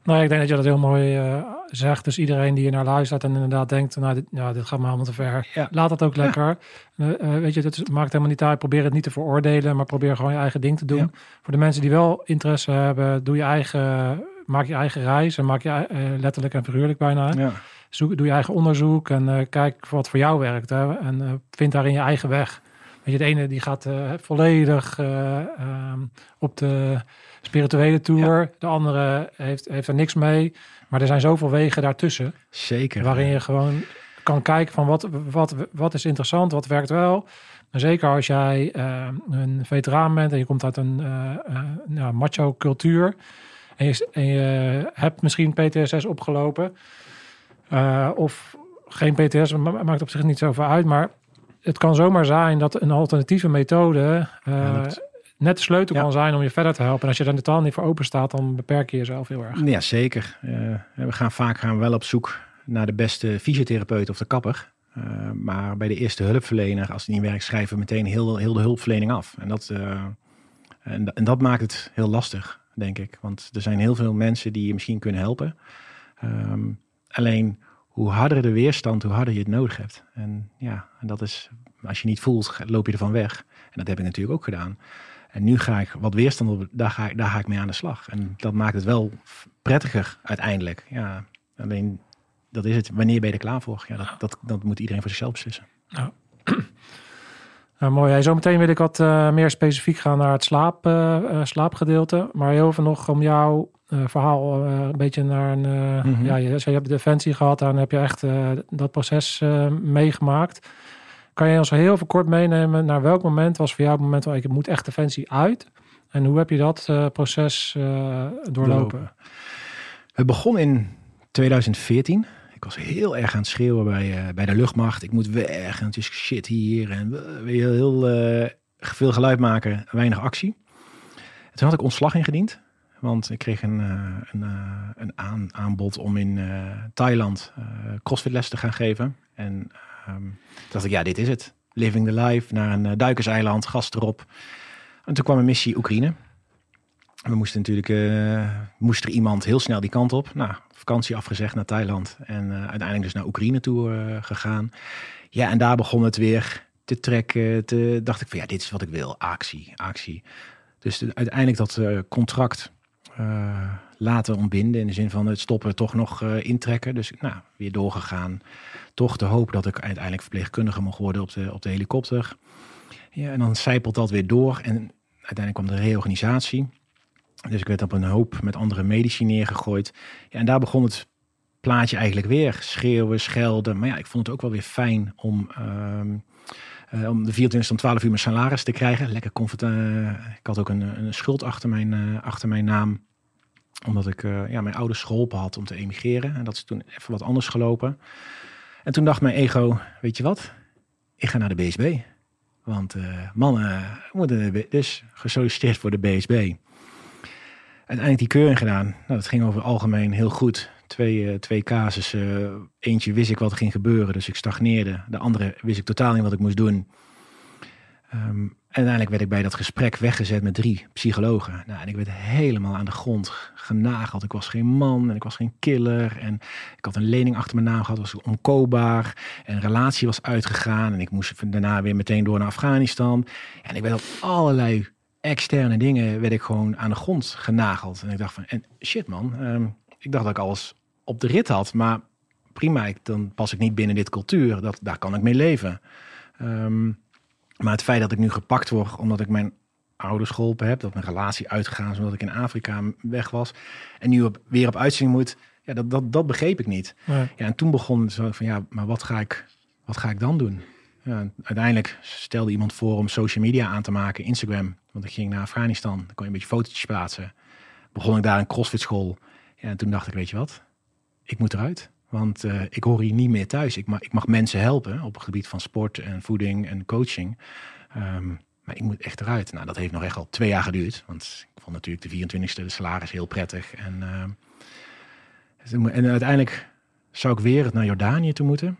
Nou, ik denk dat je dat heel mooi uh, zegt. Dus iedereen die je naar luistert en inderdaad denkt, nou, dit, gaat me allemaal te ver. Ja. Laat dat ook lekker. Ja. Uh, weet je, het maakt helemaal niet uit. Probeer het niet te veroordelen, maar probeer gewoon je eigen ding te doen. Voor de mensen die wel interesse hebben, doe je eigen, maak je eigen reis en maak je uh, letterlijk en figuurlijk bijna. Ja zoek, doe je eigen onderzoek en uh, kijk wat voor jou werkt. Hè, en uh, vind daarin je eigen weg. Weet je, de ene die gaat uh, volledig um, op de spirituele tour. Ja. De andere heeft, heeft er niks mee. Maar er zijn zoveel wegen daartussen. Zeker. Waarin je gewoon kan kijken van wat, wat, wat is interessant, wat werkt wel. En zeker als jij een veteraan bent en je komt uit een ja, macho cultuur. En je, en je hebt misschien PTSS opgelopen uh, of geen PTS, maakt op zich niet zoveel uit. Maar het kan zomaar zijn dat een alternatieve methode uh, ja, net de sleutel ja. kan zijn om je verder te helpen. En als je er totaal niet voor open staat, dan beperk je jezelf heel erg. Ja, zeker. Uh, we gaan vaak gaan wel op zoek naar de beste fysiotherapeut of de kapper. Uh, maar bij de eerste hulpverlener, als het niet werkt, schrijven we meteen heel, heel de hulpverlening af. En dat, en, en, dat maakt het heel lastig, denk ik. Want er zijn heel veel mensen die je misschien kunnen helpen. Um, alleen hoe harder de weerstand, hoe harder je het nodig hebt. En ja, en dat is, als je niet voelt, loop je ervan weg. En dat heb ik natuurlijk ook gedaan. En nu ga ik wat weerstand op, daar ga, ik, daar ga ik mee aan de slag. En dat maakt het wel prettiger uiteindelijk. Ja, alleen dat is het. Wanneer ben je er klaar voor? Ja, dat, dat, dat moet iedereen voor zichzelf beslissen. Ja. Nou, mooi. Hey, zometeen wil ik wat uh, meer specifiek gaan naar het slaap, uh, slaapgedeelte. Maar heel even nog om jouw verhaal een beetje naar een... Mm -hmm. Ja, je, je hebt defensie gehad en heb je echt dat proces meegemaakt. Kan je ons heel even kort meenemen naar welk moment was voor jou het moment waar ik moet echt defensie uit? En hoe heb je dat proces doorlopen? Het begon in 2014 ik was heel erg aan het schreeuwen bij, uh, bij de luchtmacht. Ik moet weg en het is shit hier. En heel uh, veel geluid maken, weinig actie. En toen had ik ontslag ingediend. Want ik kreeg een, uh, een, een aan, aanbod om in Thailand crossfitles te gaan geven. En um, dacht ik, ja, dit is het. Living the life, naar een duikerseiland, gast erop. En toen kwam een missie Oekraïne. We moesten natuurlijk, moest er iemand heel snel die kant op. Nou, vakantie afgezegd naar Thailand en uiteindelijk dus naar Oekraïne toe gegaan. Ja, en daar begon het weer te trekken. Te, dacht ik van ja, dit is wat ik wil. Actie, actie. Dus de, uiteindelijk dat contract laten ontbinden in de zin van het stoppen toch nog intrekken. Dus nou, weer doorgegaan. Toch de hoop dat ik uiteindelijk verpleegkundige mocht worden op de, op de helikopter. Ja, en dan zijpelt dat weer door en uiteindelijk kwam de reorganisatie. Dus ik werd op een hoop met andere medici neergegooid. Ja, en daar begon het plaatje eigenlijk weer. Schreeuwen, schelden. Maar ja, ik vond het ook wel weer fijn om, uh, uh, om de 24 om 12 uur mijn salaris te krijgen. Lekker comfort. Uh, ik had ook een, een schuld achter mijn, eh, achter mijn naam. Omdat ik ja, mijn ouders geholpen had om te emigreren. En dat is toen even wat anders gelopen. En toen dacht mijn ego, weet je wat? Ik ga naar de BSB. Want mannen moeten dus gesolliciteerd voor de BSB uiteindelijk die keuring gedaan. Nou, dat ging over het algemeen heel goed. Twee, uh, twee casussen. eentje wist ik wat er ging gebeuren, dus ik stagneerde. De andere wist ik totaal niet wat ik moest doen. Um, en uiteindelijk werd ik bij dat gesprek weggezet met drie psychologen. Nou, en ik werd helemaal aan de grond genageld. Ik was geen man en ik was geen killer. En ik had een lening achter mijn naam gehad, was onkoopbaar. En een relatie was uitgegaan. En ik moest daarna weer meteen door naar Afghanistan. En ik werd op allerlei externe dingen werd ik gewoon aan de grond genageld. En ik dacht van, en shit man, ehm, ik dacht dat ik alles op de rit had, maar prima, ik, dan pas ik niet binnen dit cultuur. Dat, daar kan ik mee leven. Um, maar het feit dat ik nu gepakt word omdat ik mijn ouders geholpen heb, dat mijn relatie uitgegaan zodat ik in Afrika weg was en nu op, weer op uitzending moet, ja, dat, dat, dat begreep ik niet. Ja, en toen begon het zo van, ja, maar wat ga ik, wat ga ik dan doen? Ja, uiteindelijk stelde iemand voor om social media aan te maken, Instagram. Want ik ging naar Afghanistan, dan kon je een beetje fotootjes plaatsen. Begon ik daar een crossfit school. En toen dacht ik, weet je wat? Ik moet eruit. Want uh, ik hoor hier niet meer thuis. Ik mag, ik mag mensen helpen op het gebied van sport en voeding en coaching. Um, maar ik moet echt eruit. Nou, dat heeft nog echt al twee jaar geduurd. Want ik vond natuurlijk de 24e de salaris heel prettig. En, uh, en uiteindelijk zou ik weer naar Jordanië toe moeten.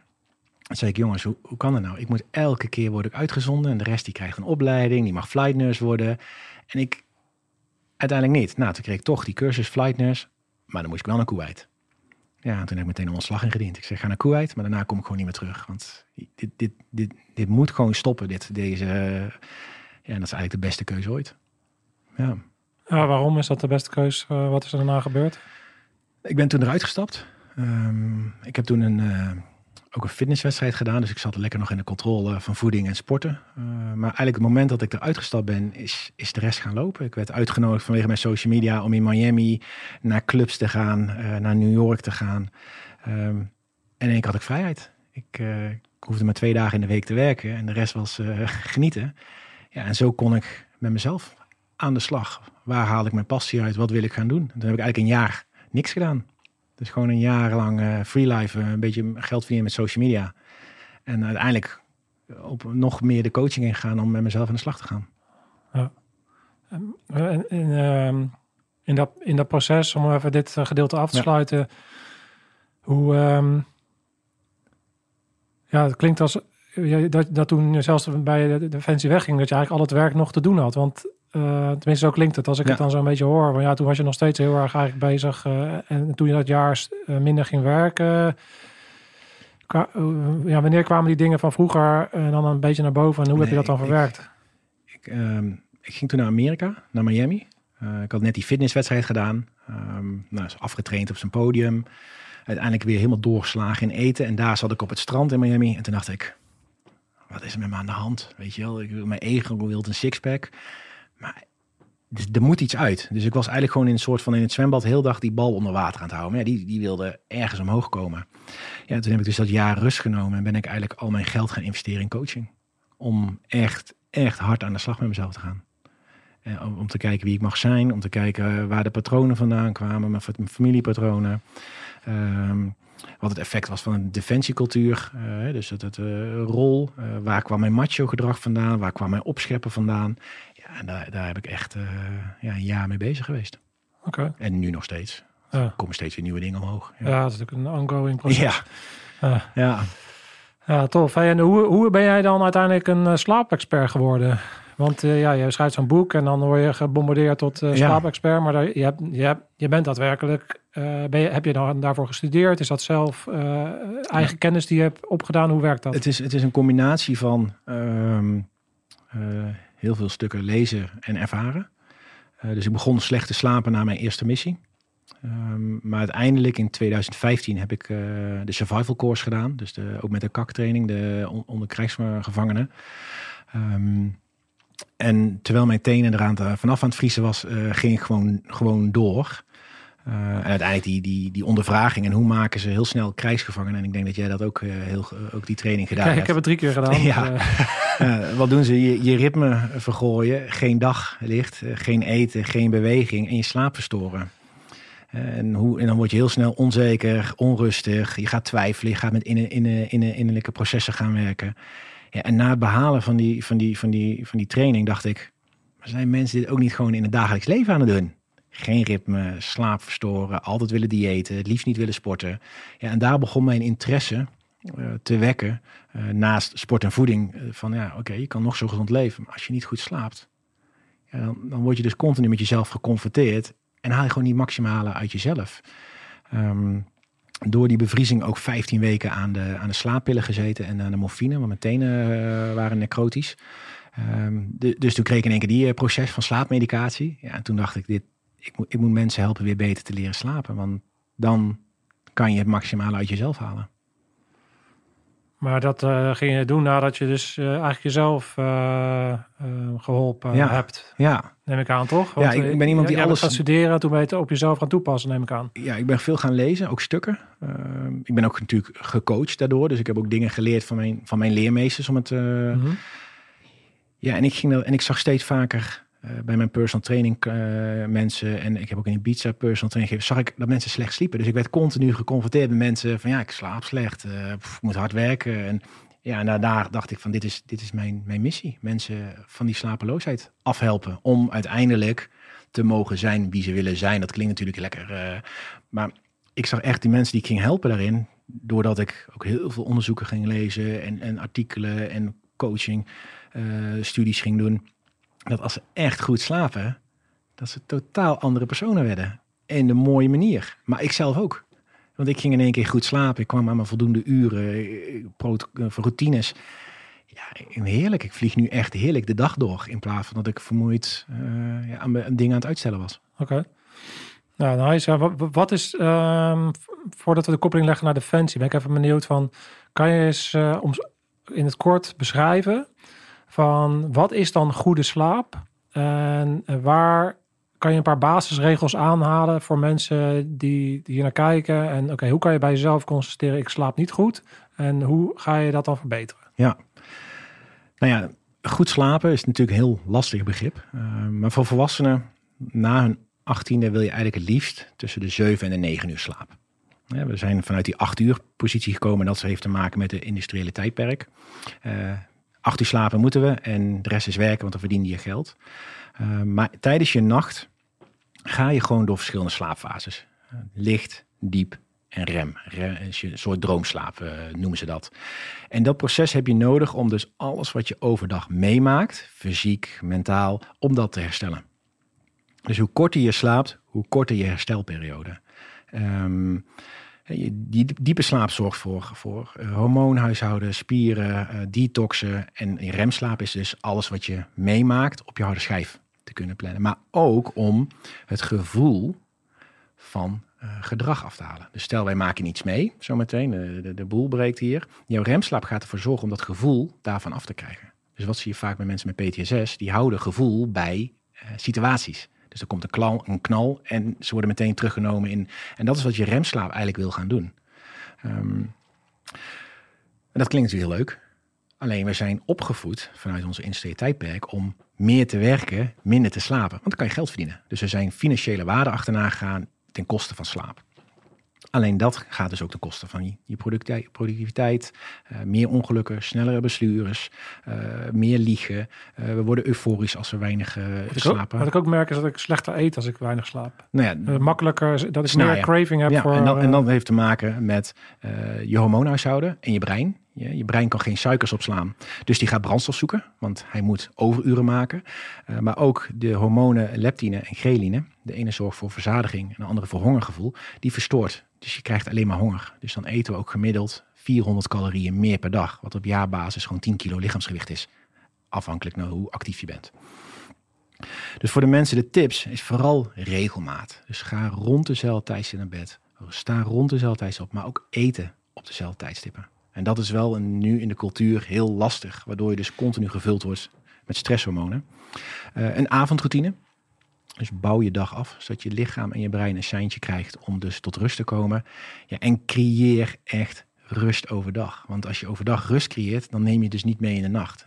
Dan zei ik, jongens, hoe, hoe kan dat nou? Ik moet elke keer worden uitgezonden en de rest die krijgt een opleiding, die mag flight nurse worden. En ik uiteindelijk niet. Nou, toen kreeg ik toch die cursus flight nurse, maar dan moest ik wel naar Kuwait. Ja, toen heb ik meteen een ontslag ingediend. Ik zeg, ga naar Kuwait, maar daarna kom ik gewoon niet meer terug. Want dit, dit, dit, dit moet gewoon stoppen, dit, deze... Ja, dat is eigenlijk de beste keuze ooit. Ja. ja waarom is dat de beste keuze? Uh, wat is er daarna gebeurd? Ik ben toen eruit gestapt. Um, ik heb toen een... Uh, ook een fitnesswedstrijd gedaan. Dus ik zat lekker nog in de controle van voeding en sporten. Uh, maar eigenlijk het moment dat ik eruit gestapt ben, is, is de rest gaan lopen. Ik werd uitgenodigd vanwege mijn social media om in Miami naar clubs te gaan, uh, naar New York te gaan. Um, en ik had ik vrijheid. Ik, uh, ik, hoefde maar twee dagen in de week te werken en de rest was genieten. Ja, en zo kon ik met mezelf aan de slag. Waar haal ik mijn passie uit? Wat wil ik gaan doen? En toen heb ik eigenlijk een jaar niks gedaan. Dus gewoon een jaar lang uh, free life, uh, een beetje geld verdienen met social media. En uiteindelijk op nog meer de coaching ingaan om met mezelf aan de slag te gaan. Ja. In, uh, in, dat, in dat proces, om even dit gedeelte af te sluiten, hoe, um, Ja, het klinkt als dat, dat toen zelfs bij de Defensie wegging, dat je eigenlijk al het werk nog te doen had. Want uh, tenminste, zo klinkt het als ik Ja. het dan zo'n beetje hoor. Want ja, toen was je nog steeds heel erg eigenlijk bezig. eh, en toen je dat jaar eh, minder ging werken. eh, ja, wanneer kwamen die dingen van vroeger en dan een beetje naar boven? En hoe heb je dat dan verwerkt? Ik, ehm, ik ging toen naar Amerika, naar Miami. Eh, ik had net die fitnesswedstrijd gedaan. Ehm nou, is afgetraind op zijn podium. Uiteindelijk weer helemaal doorgeslagen in eten. En daar zat ik op het strand in Miami. En toen dacht ik, wat is er met me aan de hand? Weet je wel, ik, wil- mijn ego wil een sixpack. Maar dus, er moet iets uit. Dus ik was eigenlijk gewoon in een soort van in het zwembad heel dag die bal onder water aan het houden. Ja, die, die wilde ergens omhoog komen. Ja, toen heb ik dus dat jaar rust genomen. En ben ik eigenlijk al mijn geld gaan investeren in coaching. Om echt, echt hard aan de slag met mezelf te gaan. En om, om te kijken wie ik mag zijn. Om te kijken waar de patronen vandaan kwamen. Mijn, mijn familiepatronen. Ehm, wat het effect was van een defensiecultuur. eh, dus het, het eh, rol. eh, waar kwam mijn macho gedrag vandaan? Waar kwam mijn opscheppen vandaan? Ja, en daar, daar heb ik echt eh, ja, een jaar mee bezig geweest. Oké. En nu nog steeds. Ja. Er komen steeds weer nieuwe dingen omhoog. Ja. dat is natuurlijk een ongoing proces. ja. Ja. ja. Ja, tof. Hey, en hoe, hoe ben jij dan uiteindelijk een eh, slaapexpert geworden? Want eh, ja, je schrijft zo'n boek en dan word je gebombardeerd tot Ja. slaapexpert. Maar daar, je, hebt, je, hebt, je bent daadwerkelijk... ben je, heb je dan daarvoor gestudeerd? Is dat zelf eigen kennis die je hebt opgedaan? Hoe werkt dat? Het is, het is een combinatie van ehm, eh, heel veel stukken lezen en ervaren. Eh, dus ik begon slecht te slapen na mijn eerste missie. Ehm, maar uiteindelijk in 2015 heb ik eh, de survival course gedaan. Dus de, ook met de kaktraining, de on, onder krijgsgevangenen. Ehm, en terwijl mijn tenen eraan te- vanaf aan het vriezen was, eh, ging ik gewoon, gewoon door. Eh, en uiteindelijk die, die, die ondervraging en hoe maken ze heel snel krijgsgevangenen. En ik denk dat jij dat ook, eh, heel, ook die training gedaan Kijk, hebt. ik heb het drie keer gedaan. Ja. eh, wat doen ze? Je, je ritme vergooien, geen daglicht, eh, geen eten, geen beweging en je slaap verstoren. En, hoe, en dan word je heel snel onzeker, onrustig. Je gaat twijfelen, je gaat met inne, innerlijke processen gaan werken. Ja, en na het behalen van die, van, die, van, die, van die training dacht ik... Maar zijn mensen dit ook niet gewoon in het dagelijks leven aan het doen? Geen ritme, slaap verstoren, altijd willen diëten, het liefst niet willen sporten. Ja, en daar begon mijn interesse eh, te wekken. eh, naast sport en voeding. eh, van ja, oké, je kan nog zo gezond leven. Maar als je niet goed slaapt, dan, dan word je dus continu met jezelf geconfronteerd. En haal je gewoon niet maximale uit jezelf. Ehm, door die bevriezing ook 15 weken aan de, aan de slaappillen gezeten en aan de morfine, want mijn tenen waren necrotisch. Ehm, dus toen kreeg ik in één keer die proces van slaapmedicatie. Ja, en toen dacht ik, dit, ik, moet, ik moet mensen helpen weer beter te leren slapen. Want dan kan je het maximale uit jezelf halen. maar dat eh, ging je doen nadat je dus eh, eigenlijk jezelf eh, eh, geholpen Ja. hebt. Ja, Neem ik aan, toch? Ja, ik- ben iemand die alles- gaan studeren, toen ben je het op jezelf gaan toepassen, neem ik aan. ja, ik ben veel gaan lezen, ook stukken. Ik ben ook natuurlijk gecoacht daardoor. Dus ik heb ook dingen geleerd van mijn, van mijn leermeesters. Om het, Mhm. Ja, en ik, ging en ik zag steeds vaker bij mijn personal training eh, mensen... en ik heb ook in Ibiza personal training gegeven... zag ik dat mensen slecht sliepen. Dus ik werd continu geconfronteerd met mensen van... ja, ik slaap slecht, eh, moet hard werken. En ja, en daarna dacht ik van dit is, dit is mijn, mijn missie. Mensen van die slapeloosheid afhelpen. Om uiteindelijk te mogen zijn wie ze willen zijn. Dat klinkt natuurlijk lekker. eh, maar ik zag echt die mensen die ik ging helpen daarin... doordat ik ook heel veel onderzoeken ging lezen... en, en artikelen en coaching eh, studies ging doen. Dat als ze echt goed slapen, dat ze totaal andere personen werden. In de mooie manier. Maar ik zelf ook. Want ik ging in één keer goed slapen. Ik kwam aan mijn voldoende uren, eh, routines. Ja, heerlijk. Ik vlieg nu echt heerlijk de dag door. In plaats van dat ik vermoeid eh, ja, aan mijn dingen aan het uitstellen was. Oké. Nou, nice. Wat, is, ehm, voordat we de koppeling leggen naar Defensie, ben ik even benieuwd van, kan je eens eh, in het kort beschrijven van wat is dan goede slaap en eh, waar kan je een paar basisregels aanhalen voor mensen die, die hier naar kijken en oké, hoe kan je bij jezelf constateren ik slaap niet goed en hoe ga je dat dan verbeteren? Ja. Nou ja, goed slapen is natuurlijk een heel lastig begrip. Uh, maar voor volwassenen, na hun achttiende wil je eigenlijk het liefst tussen de 7 en de 9 uur. Ja, we zijn vanuit die 8 uur positie gekomen. En dat heeft te maken met de industriële tijdperk. Uh, 8 uur slapen moeten we en de rest is werken, want dan verdien je geld. Uh, maar tijdens je nacht ga je gewoon door verschillende slaapfases. Licht, diep en rem. Een soort droomslaap eh, noemen ze dat. En dat proces heb je nodig om dus alles wat je overdag meemaakt, fysiek, mentaal, om dat te herstellen. Dus hoe korter je slaapt, hoe korter je herstelperiode. Je- die diepe slaap zorgt voor, eh, hormoonhuishouden, spieren, eh, detoxen. En remslaap is dus alles wat je meemaakt op je harde schijf te kunnen plannen. Maar ook om het gevoel van eh, gedrag af te halen. Dus stel wij maken iets mee, zometeen, de, de, boel breekt hier. Jouw remslaap gaat ervoor zorgen om dat gevoel daarvan af te krijgen. Dus wat zie je vaak bij mensen met PTSS? Die houden gevoel bij situaties. Dus er komt een, klal, een knal en ze worden meteen teruggenomen in. En dat is wat je remslaap eigenlijk wil gaan doen. Ehm, en dat klinkt natuurlijk heel leuk. Alleen we zijn opgevoed vanuit onze industriële tijdperk om meer te werken, minder te slapen. Want dan kan je geld verdienen. Dus er zijn financiële waarden achterna gegaan ten koste van slaap. Alleen dat gaat dus ook ten koste van je, je producti- productiviteit, eh, meer ongelukken, snellere bestuurders, eh, meer liegen. Eh, we worden euforisch als we weinig Wat ik, ook, slapen. wat ik ook merk is dat ik slechter eet als ik weinig slaap. nou ja, makkelijker, dat ik Snel, meer craving heb ja, voor... en, dat, en dat heeft te maken met je hormoonhuishouden en je brein. Je, je brein kan geen suikers opslaan. Dus die gaat brandstof zoeken, want hij moet overuren maken. Maar ook de hormonen leptine en ghreline. De ene zorgt voor verzadiging en de andere voor hongergevoel. Die verstoort. Dus je krijgt alleen maar honger. Dus dan eten we ook gemiddeld 400 calorieën meer per dag. Wat op jaarbasis gewoon 10 kilo lichaamsgewicht is. Afhankelijk naar hoe actief je bent. Dus voor de mensen de tips is vooral regelmaat. Dus ga rond dezelfde tijdstip naar bed. Sta rond dezelfde tijdstip op, maar ook eten op dezelfde tijdstippen. En dat is wel een, nu in de cultuur heel lastig, waardoor je dus continu gevuld wordt met stresshormonen. Eh, een avondroutine. Dus bouw je dag af, zodat je lichaam en je brein een seintje krijgt om dus tot rust te komen. Ja, en creëer echt rust overdag. Want als je overdag rust creëert, dan neem je dus niet mee in de nacht.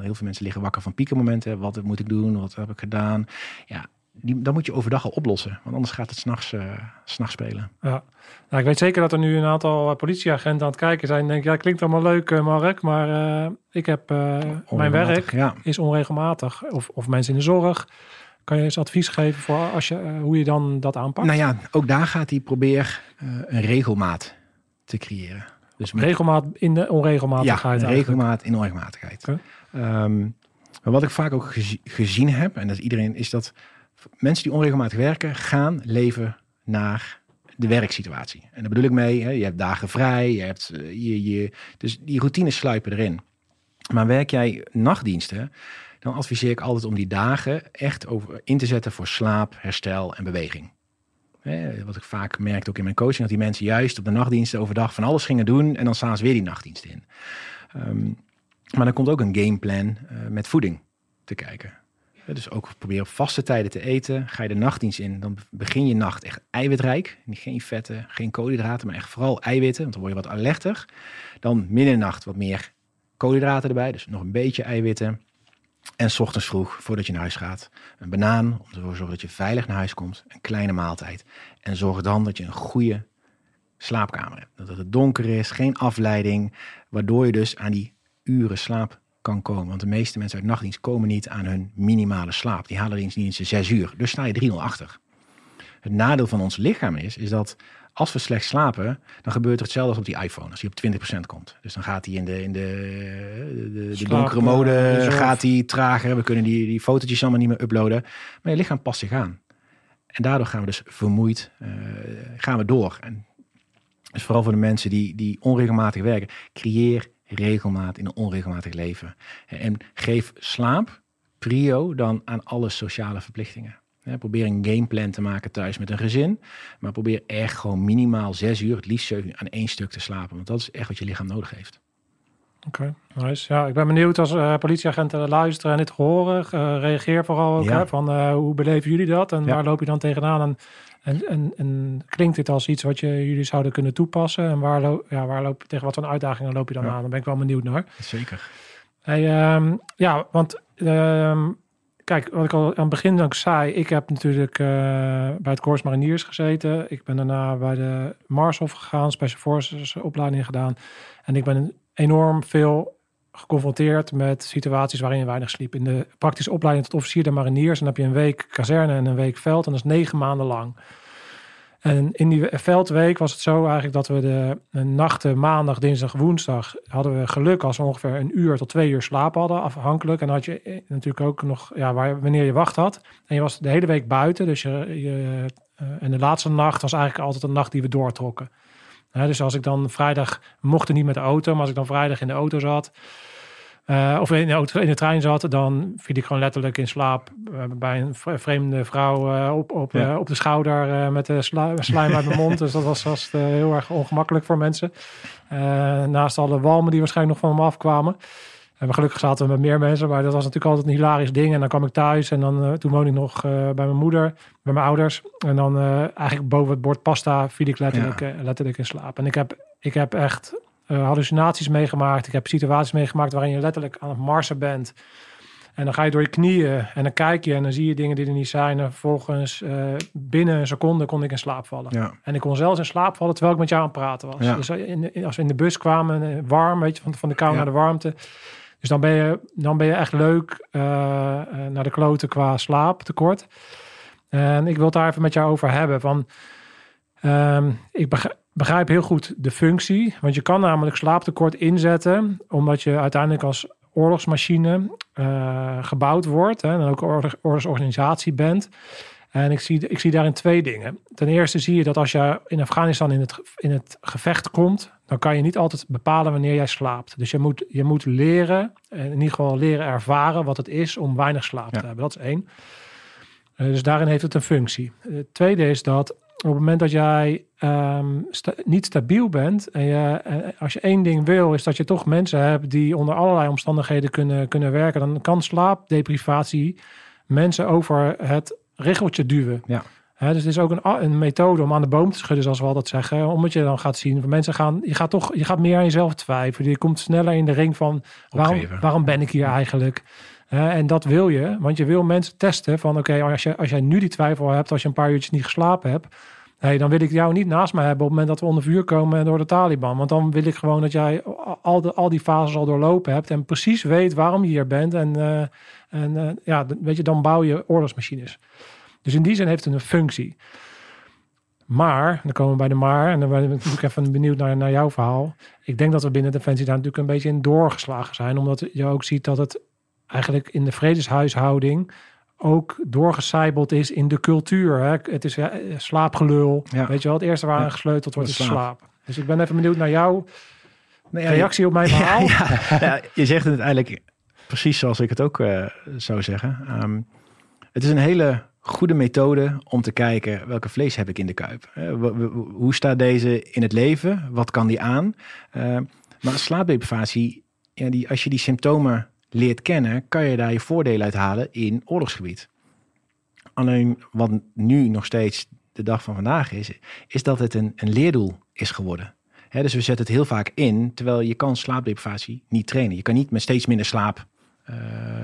Heel veel mensen liggen wakker van piekenmomenten. Wat moet ik doen? Wat heb ik gedaan? Ja, die, dan moet je overdag al oplossen. Want anders gaat het s'nachts uh, s'nachts spelen. Ja. Nou, ik weet zeker dat er nu een aantal eh, politieagenten aan het kijken zijn. En denk, ja, klinkt allemaal leuk, uh, Mark. Maar uh, ik heb mijn werk ja. is onregelmatig. Of, of mensen in de zorg. Kan je eens advies geven voor als je, uh, hoe je dan dat aanpakt? Nou ja, ook daar gaat hij proberen uh, een regelmaat te creëren. Dus met, regelmaat in de onregelmatigheid. Ja, regelmaat in onregelmatigheid. Okay. Um, maar wat ik vaak ook gezi gezien heb, en dat is iedereen, is dat mensen die onregelmatig werken, gaan leven naar de werksituatie. En daar bedoel ik mee, hè, je hebt dagen vrij, je hebt uh, je, je, dus die routines sluipen erin. Maar werk jij nachtdiensten, dan adviseer ik altijd om die dagen echt over in te zetten voor slaap, herstel en beweging. Wat ik vaak merkte ook in mijn coaching, dat die mensen juist op de nachtdiensten overdag van alles gingen doen en dan staan ze weer die nachtdienst in. Um, maar dan komt ook een gameplan uh, met voeding te kijken. Dus ook probeer op vaste tijden te eten. Ga je de nachtdienst in, dan begin je nacht echt eiwitrijk. Geen vetten, geen koolhydraten, maar echt vooral eiwitten, want dan word je wat alerter. Dan midden in de nacht wat meer koolhydraten erbij, dus nog een beetje eiwitten. En 's ochtends vroeg, voordat je naar huis gaat, een banaan om te zorgen dat je veilig naar huis komt. Een kleine maaltijd. En zorg dan dat je een goede slaapkamer hebt. Dat het donker is, geen afleiding, waardoor je dus aan die uren slaap kan komen. Want de meeste mensen uit nachtdienst komen niet aan hun minimale slaap. Die halen eens niet eens zes uur. Dus sta je 3-0 achter. Het nadeel van ons lichaam is, is dat als we slecht slapen, dan gebeurt er hetzelfde als op die iPhone. Als hij op 20% komt. Dus dan gaat hij in de, in de, de, de donkere mode, gaat hij trager. We kunnen die, die fotootjes allemaal niet meer uploaden. Maar je lichaam past zich aan. En daardoor gaan we dus vermoeid, uh, gaan we door. En dus vooral voor de mensen die, die onregelmatig werken, creëer regelmaat in een onregelmatig leven. En geef slaap prio dan aan alle sociale verplichtingen. Probeer een gameplan te maken thuis met een gezin. Maar probeer echt gewoon minimaal zes uur, het liefst zeven uur aan één stuk te slapen. Want dat is echt wat je lichaam nodig heeft. Oké, okay, nice. Ja, ik ben benieuwd als uh, politieagenten luisteren en dit horen. Uh, reageer vooral ook, ja. hè, van uh, hoe beleven jullie dat? En ja. waar loop je dan tegenaan? En, en, en, en, klinkt dit als iets wat je, jullie zouden kunnen toepassen? En waar, lo ja, waar loop, tegen wat voor uitdagingen loop je dan ja. aan? Daar ben ik wel benieuwd naar. Zeker. Hey, um, ja, want um, kijk, wat ik al aan het begin ook zei, ik heb natuurlijk uh, bij het Corps Mariniers gezeten. Ik ben daarna bij de Marshof gegaan, Special Forces opleiding gedaan. En ik ben enorm veel geconfronteerd met situaties waarin je weinig sliep. In de praktische opleiding tot officier de mariniers, dan heb je een week kazerne en een week veld. En dat is negen maanden lang. En in die veldweek was het zo eigenlijk dat we de, nachten maandag, dinsdag, woensdag hadden we geluk als we ongeveer een uur tot twee uur slaap hadden, afhankelijk. En had je eh, natuurlijk ook nog, ja, waar, wanneer je wacht had. En je was de hele week buiten, dus je, je eh, en de laatste nacht was eigenlijk altijd een nacht die we doortrokken. Dus als ik dan vrijdag, we mochten niet met de auto, maar als ik dan vrijdag in de auto zat, eh, of in de, auto, in de trein zat, dan viel ik gewoon letterlijk in slaap eh, bij een vre- vreemde vrouw eh, op, op, Ja. op de schouder met de slijm uit mijn mond. Dus dat was, heel erg ongemakkelijk voor mensen. Naast alle walmen die waarschijnlijk nog van me afkwamen. En gelukkig zaten we met meer mensen, maar dat was natuurlijk altijd een hilarisch ding. En dan kwam ik thuis en dan, toen woonde ik nog bij mijn moeder, bij mijn ouders. En dan eigenlijk boven het bord pasta viel ik letterlijk, letterlijk in slaap. En ik heb, ik heb echt eh, hallucinaties meegemaakt. Ik heb situaties meegemaakt waarin je letterlijk aan het marsen bent. En dan ga je door je knieën en dan kijk je en dan zie je dingen die er niet zijn. En vervolgens eh, binnen een seconde kon ik in slaap vallen. Ja. En ik kon zelfs in slaap vallen terwijl ik met jou aan het praten was. Ja. Dus in, in- als we in de bus kwamen, eh, warm, weet je, van, van de kou Ja. naar de warmte. Dus dan ben je, dan ben je echt leuk eh, eh, naar de kloten qua slaaptekort. En ik wil het daar even met jou over hebben. Van, ehm, ik beg- begrijp heel goed de functie. Want je kan namelijk slaaptekort inzetten. Omdat je uiteindelijk als oorlogsmachine eh, gebouwd wordt. Hè, en ook oorlog, oorlogsorganisatie bent. En ik zie, ik zie daarin twee dingen. Ten eerste zie je dat als je in Afghanistan in het, in het gevecht komt, dan kan je niet altijd bepalen wanneer jij slaapt. Dus je moet, je moet leren, en in ieder geval leren ervaren wat het is om weinig slaap Ja. te hebben. Dat is één. Eh, dus daarin heeft het een functie. Het tweede is dat op het moment dat jij ehm, sta- niet stabiel bent en je, eh, als je één ding wil, is dat je toch mensen hebt die onder allerlei omstandigheden kunnen, kunnen werken, dan kan slaapdeprivatie mensen over het richeltje duwen. Ja. Dus het is ook een, een methode om aan de boom te schudden, zoals we altijd zeggen. Omdat je dan gaat zien, mensen gaan, je gaat toch, je gaat meer aan jezelf twijfelen. Je komt sneller in de ring van, waarom, waarom ben ik hier eigenlijk? En dat wil je, want je wil mensen testen van, oké, als jij nu die twijfel hebt, als je een paar uurtjes niet geslapen hebt, hey, dan wil ik jou niet naast me hebben op het moment dat we onder vuur komen door de Taliban. Want dan wil ik gewoon dat jij al, de, al die fases al doorlopen hebt en precies weet waarom je hier bent. En, eh, en eh, ja, weet je, dan bouw je oorlogsmachines. Dus in die zin heeft het een functie. Maar, dan komen we bij de maar, en dan ben ik natuurlijk even benieuwd naar, naar jouw verhaal. Ik denk dat we binnen Defensie daar natuurlijk een beetje in doorgeslagen zijn, omdat je ook ziet dat het eigenlijk in de vredeshuishouding ook doorgecijbeld is in de cultuur. Hè? Het is ja, slaapgelul. Ja. Weet je wel, het eerste waar Ja. gesleuteld wordt is slaap. slaap. Dus ik ben even benieuwd naar jouw Nou reactie op mijn verhaal. Ja, ja, je zegt het eigenlijk precies zoals ik het ook eh, zou zeggen. Ehm, het is een hele goede methode om te kijken welke vlees heb ik in de kuip. Eh, w- hoe staat deze in het leven? Wat kan die aan? Eh, maar slaapdeprivatie, ja, die, als je die symptomen leert kennen, kan je daar je voordeel uit halen in oorlogsgebied. Alleen wat nu nog steeds de dag van vandaag is, is dat het een, een leerdoel is geworden. Dus we zetten het heel vaak in, terwijl je kan slaapdeprivatie niet trainen. Je kan niet met steeds minder slaap eh,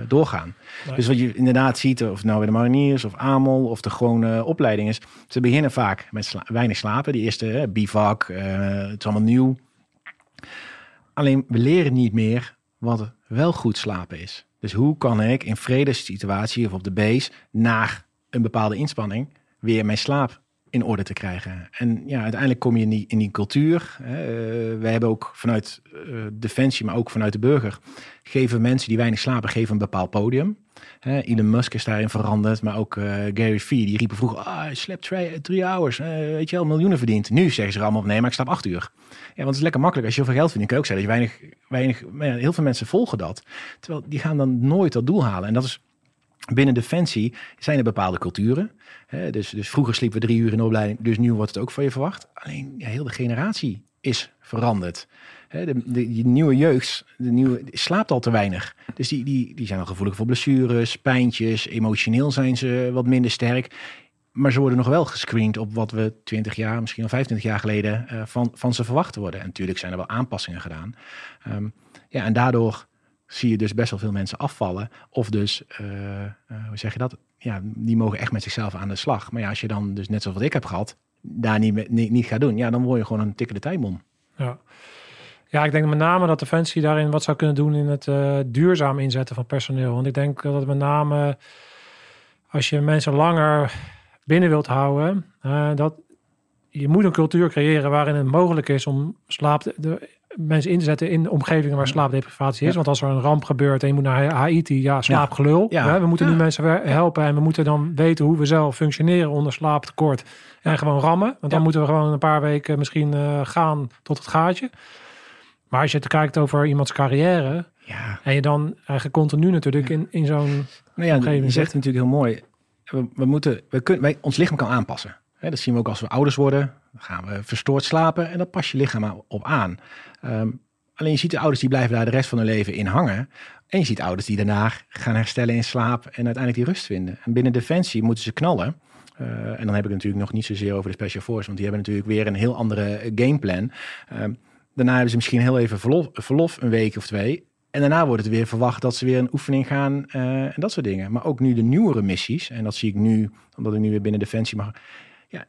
doorgaan. Nee. Dus wat je inderdaad ziet, of nou bij de mariniers of AMOL of de gewone opleiding is, ze beginnen vaak met sla- weinig slapen. Die eerste hè, bivak, eh, het is allemaal nieuw. Alleen we leren niet meer wat wel goed slapen is. Dus hoe kan ik in vredessituatie of op de base naar een bepaalde inspanning weer mijn slaap in orde te krijgen. En ja, uiteindelijk kom je in die, in die cultuur. Hè. Eh, we hebben ook vanuit eh, Defensie, maar ook vanuit de burger, geven mensen die weinig slapen, geven een bepaald podium. Elon Musk is daarin veranderd, maar ook eh, Gary Vee, die riepen vroeger, ah, je slept drie hours, eh, weet je wel, miljoenen verdient. Nu zeggen ze allemaal, nee, maar ik slaap acht uur. Ja, want het is lekker makkelijk. Als je heel veel geld verdient, je ook zeggen dat je weinig, weinig heel veel mensen volgen dat. Terwijl die gaan dan nooit dat doel halen. En dat is binnen Defensie zijn er bepaalde culturen. Dus, dus vroeger sliepen we drie uur in de opleiding, dus nu wordt het ook van je verwacht. Alleen ja, heel de generatie is veranderd. Hè, de, nieuwe jeugd de nieuwe, slaapt al te weinig. Dus die, die, die zijn al gevoelig voor blessures, pijntjes. Emotioneel zijn ze wat minder sterk. Maar ze worden nog wel gescreend op wat we 20 jaar, misschien al 25 jaar geleden eh, van, van ze verwachten worden. En natuurlijk zijn er wel aanpassingen gedaan. Ehm, ja, en daardoor zie je dus best wel veel mensen afvallen. Of dus, eh, eh, hoe zeg je dat? Ja, die mogen echt met zichzelf aan de slag. Maar ja, als je dan dus net zoals wat ik heb gehad, daar niet, niet, niet gaat doen, ja, dan word je gewoon een tikkende tijdbom. Ja. Ja, ik denk met name dat Defensie daarin wat zou kunnen doen in het eh, duurzaam inzetten van personeel. Want ik denk dat het met name als je mensen langer binnen wilt houden, eh, dat je moet een cultuur creëren waarin het mogelijk is om slaap de, mensen in te zetten in omgevingen waar slaapdeprivatie is. Ja. Want als er een ramp gebeurt en je moet naar Haiti, ja, slaapgelul. Ja. We moeten nu mensen helpen en we moeten dan weten hoe we zelf functioneren onder slaaptekort. En gewoon rammen. Want dan moeten we gewoon een paar weken misschien eh, gaan tot het gaatje. Maar als je het kijkt over iemands carrière Ja, en je dan eigenlijk continu natuurlijk in, in zo'n... nou ja, Omgeving je zegt natuurlijk heel mooi. We, we moeten, we kunnen, wij, ons lichaam kan aanpassen. Dat zien we ook als we ouders worden. Dan gaan we verstoord slapen en dan pas je lichaam maar op aan. Ehm, alleen je ziet de ouders die blijven daar de rest van hun leven in hangen. En je ziet ouders die daarna gaan herstellen in slaap en uiteindelijk die rust vinden. En binnen Defensie moeten ze knallen. Eh, en dan heb ik het natuurlijk nog niet zozeer over de Special Force, want die hebben natuurlijk weer een heel andere gameplan. Ehm, daarna hebben ze misschien heel even verlof, verlof, een week of twee. En daarna wordt het weer verwacht dat ze weer een oefening gaan eh, en dat soort dingen. Maar ook nu de nieuwere missies, en dat zie ik nu, omdat ik nu weer binnen Defensie mag. Ja,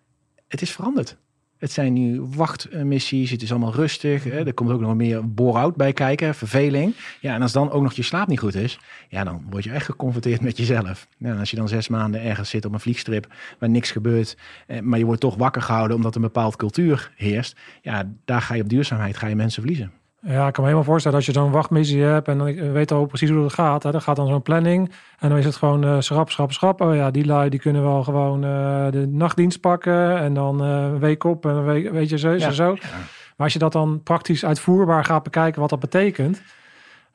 het is veranderd. Het zijn nu wachtmissies, het is allemaal rustig. Hè. Er komt ook nog meer bore-out bij kijken, verveling. Ja, en als dan ook nog je slaap niet goed is, ja, dan word je echt geconfronteerd met jezelf. En als je dan zes maanden ergens zit op een vliegstrip waar niks gebeurt, eh, maar je wordt toch wakker gehouden omdat een bepaald cultuur heerst, ja, daar ga je op duurzaamheid, ga je mensen verliezen. Ja, ik kan me helemaal voorstellen als je zo'n wachtmissie hebt en dan ik weet al precies hoe het gaat. Hè. Dan gaat dan zo'n planning en dan is het gewoon eh, schrap, schrap, schrap. Oh ja, die lui die kunnen wel gewoon eh, de nachtdienst pakken en dan eh, een week op en een week, weet je, zo, zo, Ja. zo. Ja. Maar als je dat dan praktisch uitvoerbaar gaat bekijken wat dat betekent,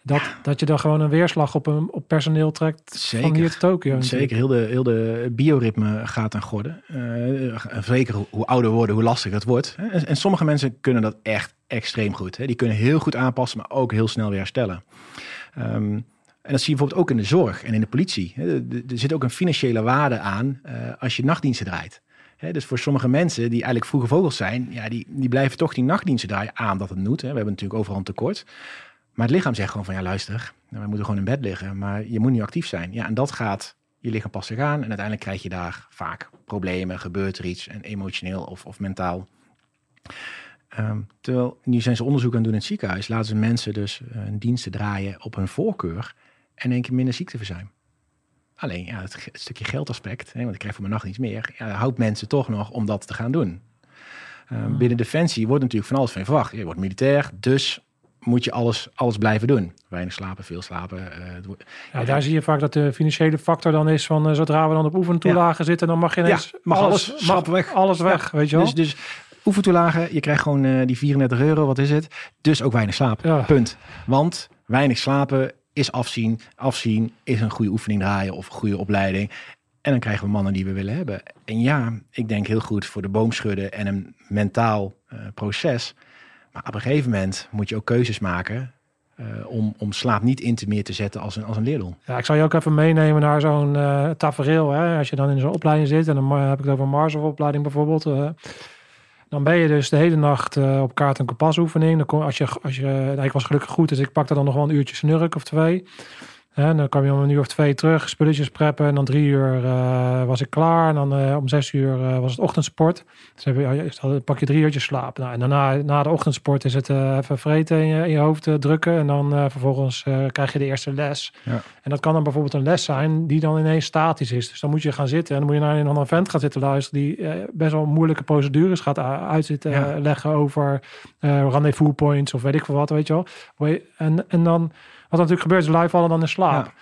dat, dat je dan gewoon een weerslag op, een, op personeel trekt van hier te Tokio. Zeker, heel de, heel de bioritme gaat aan gorden. Eh, zeker hoe, ouder worden, hoe lastiger het wordt. en sommige mensen kunnen dat echt extreem goed. Hè. Die kunnen heel goed aanpassen, maar ook heel snel weer herstellen. Ehm, en dat zie je bijvoorbeeld ook in de zorg en in de politie. Er- zit ook een financiële waarde aan eh, als je nachtdiensten draait. Dus voor sommige mensen die eigenlijk vroege vogels zijn, ja, die, die blijven toch die nachtdiensten draaien aan dat het moet. We hebben natuurlijk overal een tekort. Maar het lichaam zegt gewoon van ja, luister, we moeten gewoon in bed liggen, maar je moet nu actief zijn. Ja, en dat gaat je lichaam pas aan en uiteindelijk krijg je daar vaak problemen, gebeurt er iets, en emotioneel of, of mentaal. Ehm, terwijl nu zijn ze onderzoek aan het doen in het ziekenhuis, laten ze mensen dus eh, een diensten draaien op hun voorkeur en één keer minder ziekteverzuim. Alleen ja, het, het stukje geldaspect, hè, want ik krijg voor mijn nacht niets meer, ja, houdt mensen toch nog om dat te gaan doen. Ehm, Binnen Defensie wordt natuurlijk van alles van je verwacht. Je wordt militair, dus moet je alles, alles blijven doen. Weinig slapen, veel slapen. eh, Ja, daar zie je vaak dat de financiële factor dan is van eh, zodra we dan op oefentoelagen zitten, dan mag je ineens Ja, mag alles, schap weg. alles weg, weet je wel. Dus, dus oefentoelagen, je krijgt gewoon eh, die 34 euro, wat is het? Dus ook weinig slaap. Ja. Punt. Want weinig slapen is afzien. Afzien is een goede oefening draaien of een goede opleiding. En dan krijgen we mannen die we willen hebben. En ja, ik denk heel goed voor de boomschudden en een mentaal eh, proces. Maar op een gegeven moment moet je ook keuzes maken eh, om, om slaap niet in te meer te zetten als een, als een leerdoel. Ja, ik zal je ook even meenemen naar zo'n tafereel. Hè? Als je dan in zo'n opleiding zit, en dan heb ik het over een Mars-opleiding bijvoorbeeld. eh, dan ben je dus de hele nacht eh, op kaart en kompas oefening. Dan kom, als je, als je, nou, ik was gelukkig goed, dus ik pakte dan nog wel een uurtje snurk of twee. En dan kwam je om een uur of twee terug, spulletjes preppen. En dan drie uur eh, was ik klaar. En dan eh, om zes uur eh, was het ochtendsport. Dus heb je, dan pak je drie uurtjes slaap. Nou, en daarna, na de ochtendsport, is het even vreten in je, in je hoofd drukken. En dan vervolgens krijg je de eerste les. Ja. En dat kan dan bijvoorbeeld een les zijn die dan ineens statisch is. Dus dan moet je gaan zitten en dan moet je naar een ander vent gaan zitten luisteren die best wel moeilijke procedures gaat uitzitten Ja. leggen over rendezvous points of weet ik veel wat, weet je wel. En, en dan, natuurlijk gebeurt, is lui vallen dan in slaap. Ja.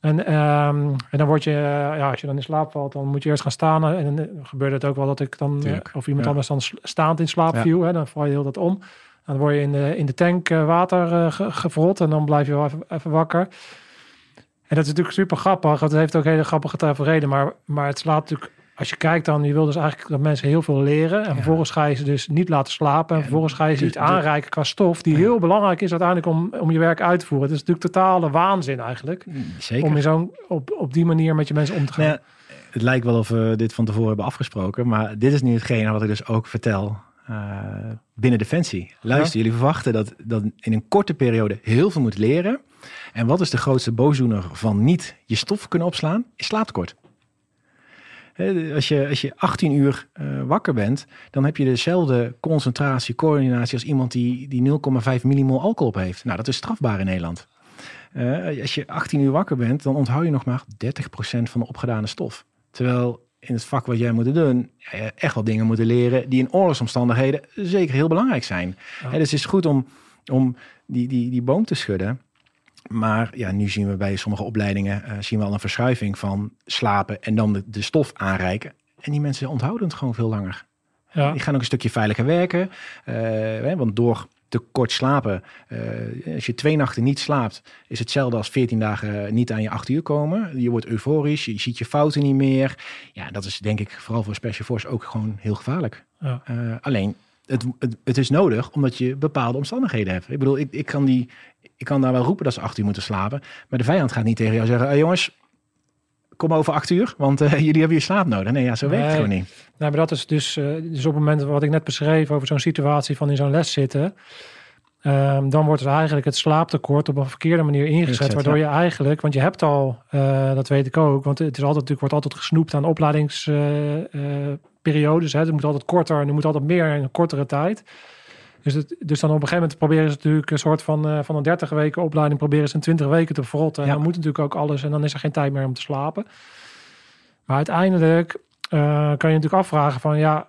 En, ehm, en dan word je, eh, ja, als je dan in slaap valt, dan moet je eerst gaan staan. En dan gebeurde het ook wel dat ik dan, eh, of iemand ja. anders dan staand in slaap viel. Hè, dan val je heel dat om. Dan word je in de, in de tank eh, water eh, ge- gevrot en dan blijf je wel even, even wakker. En dat is natuurlijk super grappig. Het heeft ook hele grappige tafereelen. Maar, maar het slaat natuurlijk, als je kijkt dan, je wil dus eigenlijk dat mensen heel veel leren. En vervolgens ga je ze dus niet laten slapen. En vervolgens ga je ze de- iets aanreiken qua stof. Die heel belangrijk is uiteindelijk om, om je werk uit te voeren. Het is natuurlijk totale waanzin eigenlijk. Zeker. Om in zo'n, op, op die manier met je mensen om te gaan. Nou ja, het lijkt wel of we dit van tevoren hebben afgesproken, maar dit is nu hetgene wat ik dus ook vertel eh, binnen Defensie. Luister, jullie verwachten dat, dat in een korte periode heel veel moet leren. En wat is de grootste boosdoener van niet je stof kunnen opslaan? Is slaaptekort. Als je, als je 18 uur eh, wakker bent, dan heb je dezelfde concentratie, coördinatie als iemand die, die 0,5 millimol alcohol op heeft. Nou, dat is strafbaar in Nederland. Eh, als je 18 uur wakker bent, dan onthoud je nog maar 30% van de opgedane stof. Terwijl in het vak wat jij moet doen, echt wel dingen moeten leren die in oorlogsomstandigheden zeker heel belangrijk zijn. Dus het is goed om, om die, die, die boom te schudden. Maar ja, nu zien we bij sommige opleidingen eh, zien we al een verschuiving van slapen en dan de, de stof aanreiken. En die mensen onthouden het gewoon veel langer. Ja. Die gaan ook een stukje veiliger werken. eh, hè, want door te kort slapen, eh, als je twee nachten niet slaapt, is hetzelfde als 14 dagen niet aan je acht uur komen. Je wordt euforisch, je ziet je fouten niet meer. Ja, dat is denk ik vooral voor Special Force ook gewoon heel gevaarlijk. Ja. Alleen, het, het, het is nodig omdat je bepaalde omstandigheden hebt. Ik bedoel, ik, ik, kan die, ik kan daar wel roepen dat ze acht uur moeten slapen. Maar de vijand gaat niet tegen jou zeggen, "Hey, jongens, kom over acht uur, want eh, jullie hebben je slaap nodig. Nee, ja, zo werkt het gewoon niet. Nee, maar dat is dus, eh, dus op het moment wat ik net beschreef over zo'n situatie van in zo'n les zitten. ehm, dan wordt er eigenlijk het slaaptekort op een verkeerde manier ingezet. Ingezet, waardoor je eigenlijk, want je hebt al, eh, dat weet ik ook, want het is altijd, natuurlijk wordt altijd gesnoept aan opleidingsperiodes. hè. Het moet altijd korter en er moet altijd meer in een kortere tijd. Dus, het, dus dan op een gegeven moment proberen ze natuurlijk een soort van, eh, van een 30 weken opleiding, proberen ze in 20 weken te verrotten. En Ja. dan moet natuurlijk ook alles en dan is er geen tijd meer om te slapen. Maar uiteindelijk eh, kan je natuurlijk afvragen van ja,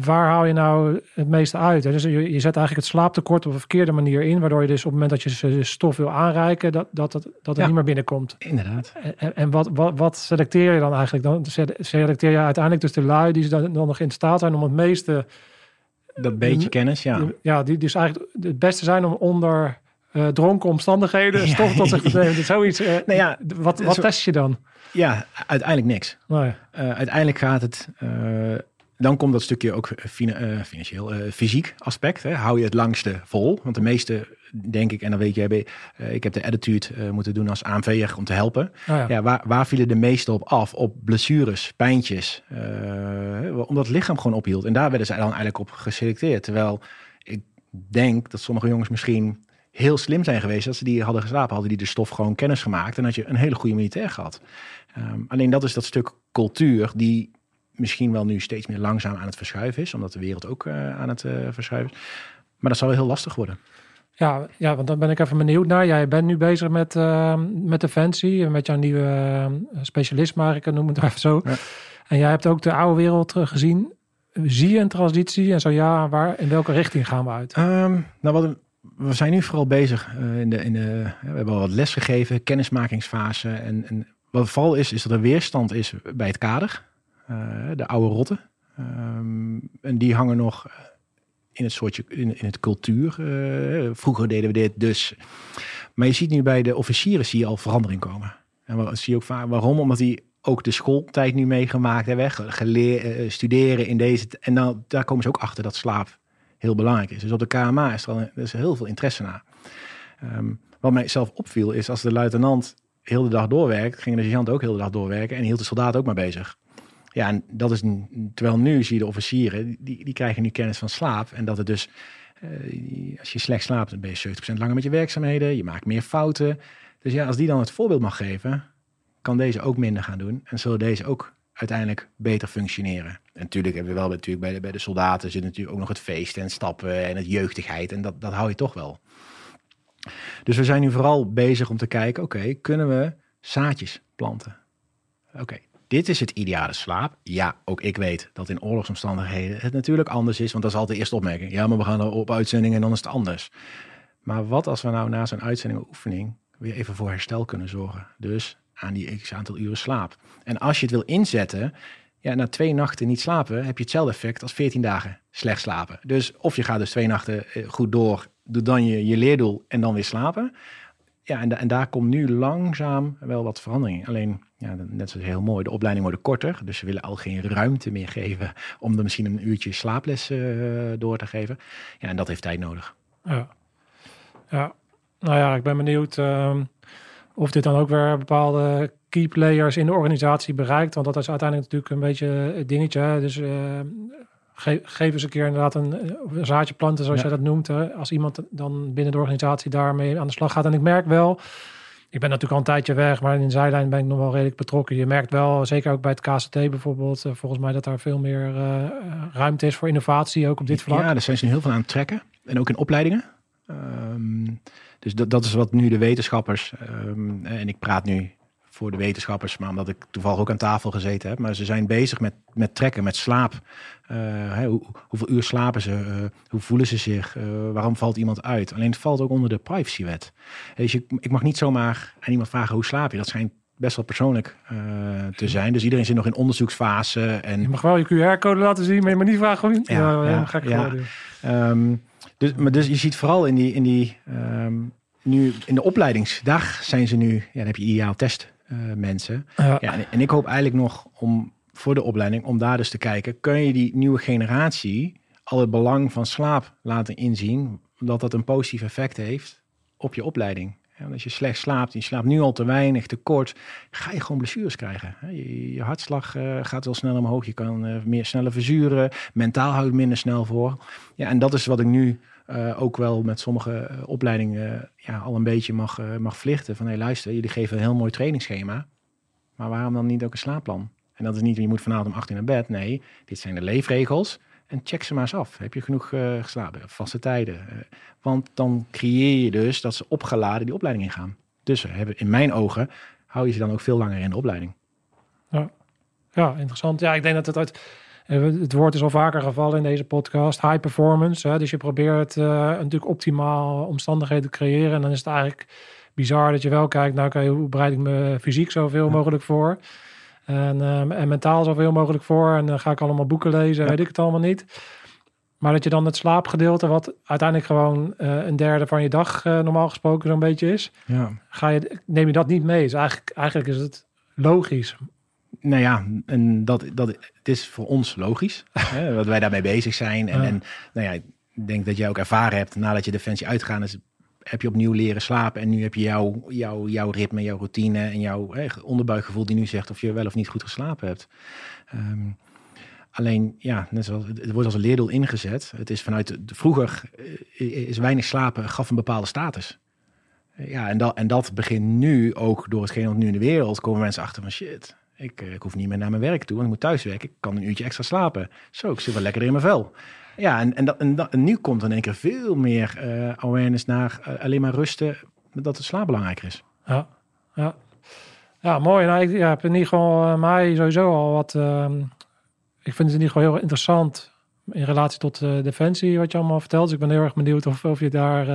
waar haal je nou het meeste uit? Dus je, je zet eigenlijk het slaaptekort op een verkeerde manier in, waardoor je dus op het moment dat je stof wil aanreiken, dat, dat, dat, dat het Ja. niet meer binnenkomt. Inderdaad. En, en wat, wat, wat selecteer je dan eigenlijk? Dan se- selecteer je uiteindelijk dus de lui die dan, dan nog in staat zijn om het meeste, Dat beetje Mm, kennis, ja. ja, die dus eigenlijk het beste zijn om onder eh, dronken omstandigheden Ja. stof tot zich te nemen. Dus Zoiets. eh, Nou ja, wat, wat zo- test je dan? Ja, uiteindelijk niks. Nee. Eh, uiteindelijk gaat het. Eh, dan komt dat stukje ook fina- eh, financieel, eh, fysiek aspect. Hè. Hou je het langste vol? Want de meeste, denk ik, en dan weet eh, ik heb de attitude eh, moeten doen als ANV'er om te helpen. Oh ja. Ja, waar, waar vielen de meeste op af? Op blessures, pijntjes. eh, omdat het lichaam gewoon ophield. En daar werden ze dan eigenlijk op geselecteerd. Terwijl ik denk dat sommige jongens misschien heel slim zijn geweest. Als ze die hadden geslapen, hadden die de stof gewoon kennis gemaakt. En had je een hele goede militair gehad. Ehm, alleen dat is dat stuk cultuur die misschien wel nu steeds meer langzaam aan het verschuiven is. Omdat de wereld ook eh, aan het eh, verschuiven is. Maar dat zal wel heel lastig worden. Ja, ja, want dan ben ik even benieuwd naar. Jij bent nu bezig met, eh, met Defensie, met jouw nieuwe specialist, maar ik noem het even zo. Ja. En jij hebt ook de oude wereld gezien. Zie je een transitie? En zo ja, waar, in welke richting gaan we uit? Ehm, nou, wat, we zijn nu vooral bezig in de, in de, we hebben al wat les gegeven, kennismakingsfase. En, en wat vooral is, is dat er weerstand is bij het kader. Eh, de oude rotten. Ehm, en die hangen nog in het soortje, in, in het cultuur. Eh, vroeger deden we dit dus. Maar je ziet nu bij de officieren zie je al verandering komen. En zie ook waarom? Omdat die ook de schooltijd nu meegemaakt hebben, ge- geleer, eh, studeren in deze. En dan, daar komen ze ook achter dat slaap heel belangrijk is. Dus op de KMA is er, al, er heel veel interesse naar. Ehm, wat mij zelf opviel is als de luitenant heel de dag doorwerkt, ging de sergeant ook heel de dag doorwerken en hield de soldaat ook maar bezig. Ja, en dat is een- terwijl nu zie je de officieren, die, die krijgen nu kennis van slaap en dat het dus, eh, als je slecht slaapt, dan ben je 70% langer met je werkzaamheden, je maakt meer fouten. Dus ja, als die dan het voorbeeld mag geven, kan deze ook minder gaan doen en zullen deze ook uiteindelijk beter functioneren. En natuurlijk hebben we wel natuurlijk bij de, bij de soldaten zit natuurlijk ook nog het feest en stappen en het jeugdigheid en dat, dat hou je toch wel. Dus we zijn nu vooral bezig om te kijken, oké, kunnen we zaadjes planten? Oké, dit is het ideale slaap. Ja, ook ik weet dat in oorlogsomstandigheden het natuurlijk anders is, want dat is altijd de eerste opmerking. Ja, maar we gaan op uitzending en dan is het anders. Maar wat als we nou na zo'n uitzending oefening weer even voor herstel kunnen zorgen? Dus aan die x aantal uren slaap. En als je het wil inzetten, ja, na twee nachten niet slapen, heb je hetzelfde effect als 14 dagen slecht slapen. Dus of je gaat dus twee nachten eh, goed door, doe dan je, je leerdoel en dan weer slapen. Ja, en, da- en daar komt nu langzaam wel wat verandering in. Alleen, ja, net zoals heel mooi, de opleiding wordt korter. Dus ze willen al geen ruimte meer geven om er misschien een uurtje slaaples eh, door te geven. Ja, en dat heeft tijd nodig. Ja. ja, nou ja, ik ben benieuwd ehm, of dit dan ook weer bepaalde key players in de organisatie bereikt. Want dat is uiteindelijk natuurlijk een beetje het dingetje. Dus eh, ge geef eens een keer inderdaad een, eh, een zaadje planten, zoals Ja. jij dat noemt. Hè? Als iemand dan binnen de organisatie daarmee aan de slag gaat. En ik merk wel, ik ben natuurlijk al een tijdje weg, maar in de zijlijn ben ik nog wel redelijk betrokken. Je merkt wel, zeker ook bij het KCT bijvoorbeeld, eh, volgens mij dat daar veel meer eh, ruimte is voor innovatie, ook op dit vlak. Ja, daar zijn ze heel veel aan het trekken. En ook in opleidingen. Ehm, dus dat, dat is wat nu de wetenschappers, ehm, en ik praat nu voor de wetenschappers, maar omdat ik toevallig ook aan tafel gezeten heb. Maar ze zijn bezig met, met trekken, met slaap. Uh, hoe, hoeveel uur slapen ze? Uh, hoe voelen ze zich? Uh, waarom valt iemand uit? Alleen het valt ook onder de privacywet. Dus je, ik mag niet zomaar aan iemand vragen hoe slaap je. Dat schijnt best wel persoonlijk te zijn. Dus iedereen zit nog in onderzoeksfase. En... Je mag wel je QR-code laten zien, maar je mag niet vragen hoe je... Ja, ja, ja, ga ik ja. Um, dus, maar dus je ziet vooral in die... In die um, nu in de opleidingsdag zijn ze nu, ja, dan heb je ideaal test mensen. Ja. en, en, ik hoop eigenlijk nog om voor de opleiding, om daar dus te kijken, kun je die nieuwe generatie al het belang van slaap laten inzien, dat dat een positief effect heeft op je opleiding. Ja, als je slecht slaapt, je slaapt nu al te weinig, te kort, ga je gewoon blessures krijgen. Je, je hartslag uh, gaat wel sneller omhoog, je kan uh, meer sneller verzuren, mentaal houdt minder snel voor. Ja, en dat is wat ik nu uh, ook wel met sommige opleidingen ja, al een beetje mag, mag vlichten. Van hé, hey, luister, jullie geven een heel mooi trainingsschema. Maar waarom dan niet ook een slaapplan? En dat is niet, je moet vanavond om 18 naar bed. Nee, dit zijn de leefregels. En check ze maar eens af. Heb je genoeg geslapen? Vaste tijden. Want dan creëer je dus dat ze opgeladen die opleiding ingaan. Dus hebben, in mijn ogen hou je ze dan ook veel langer in de opleiding. Ja, ja interessant. Ja, ik denk dat het uit... Eh, het woord is al vaker gevallen in deze podcast. High performance. Hè? Dus je probeert uh, natuurlijk optimaal omstandigheden te creëren. En dan is het eigenlijk bizar dat je wel kijkt... nou, okay, hoe bereid ik me fysiek zoveel mogelijk voor... En, um, en mentaal zoveel mogelijk voor. En dan ga ik allemaal boeken lezen, weet ik het allemaal niet. Maar dat je dan het slaapgedeelte, wat uiteindelijk gewoon uh, een derde van je dag uh, normaal gesproken zo'n beetje is, ja. ga je, neem je dat niet mee. Dus eigenlijk, eigenlijk is het logisch. Nou ja, en dat, dat, het is voor ons logisch, hè, wat wij daarmee bezig zijn. En, ja. en nou ja, ik denk dat jij ook ervaren hebt, nadat je Defensie uitgaan is, heb je opnieuw leren slapen. En nu heb je jouw, jouw, jouw ritme, jouw routine en jouw hè, onderbuikgevoel die nu zegt of je wel of niet goed geslapen hebt. Um, alleen, ja, net zoals, het wordt als een leerdoel ingezet. Het is vanuit de, vroeger eh, is weinig slapen gaf een bepaalde status. Ja, en dat, en dat begint nu ook door hetgeen wat nu in de wereld komen mensen achter van shit. Ik, eh, ik hoef niet meer naar mijn werk toe, want ik moet thuiswerken. Ik kan een uurtje extra slapen. Zo, ik zit wel lekker in mijn vel. Ja, en, en, dat, nu komt in één keer veel meer uh, awareness naar uh, alleen maar rusten, dat het slaap belangrijker is. Ja, ja. ja mooi. Nou, ik ja, heb in ieder geval mij sowieso al wat... Ehm, ik vind het in ieder geval heel interessant in relatie tot defensie, wat je allemaal vertelt. Dus ik ben heel erg benieuwd of, of je daar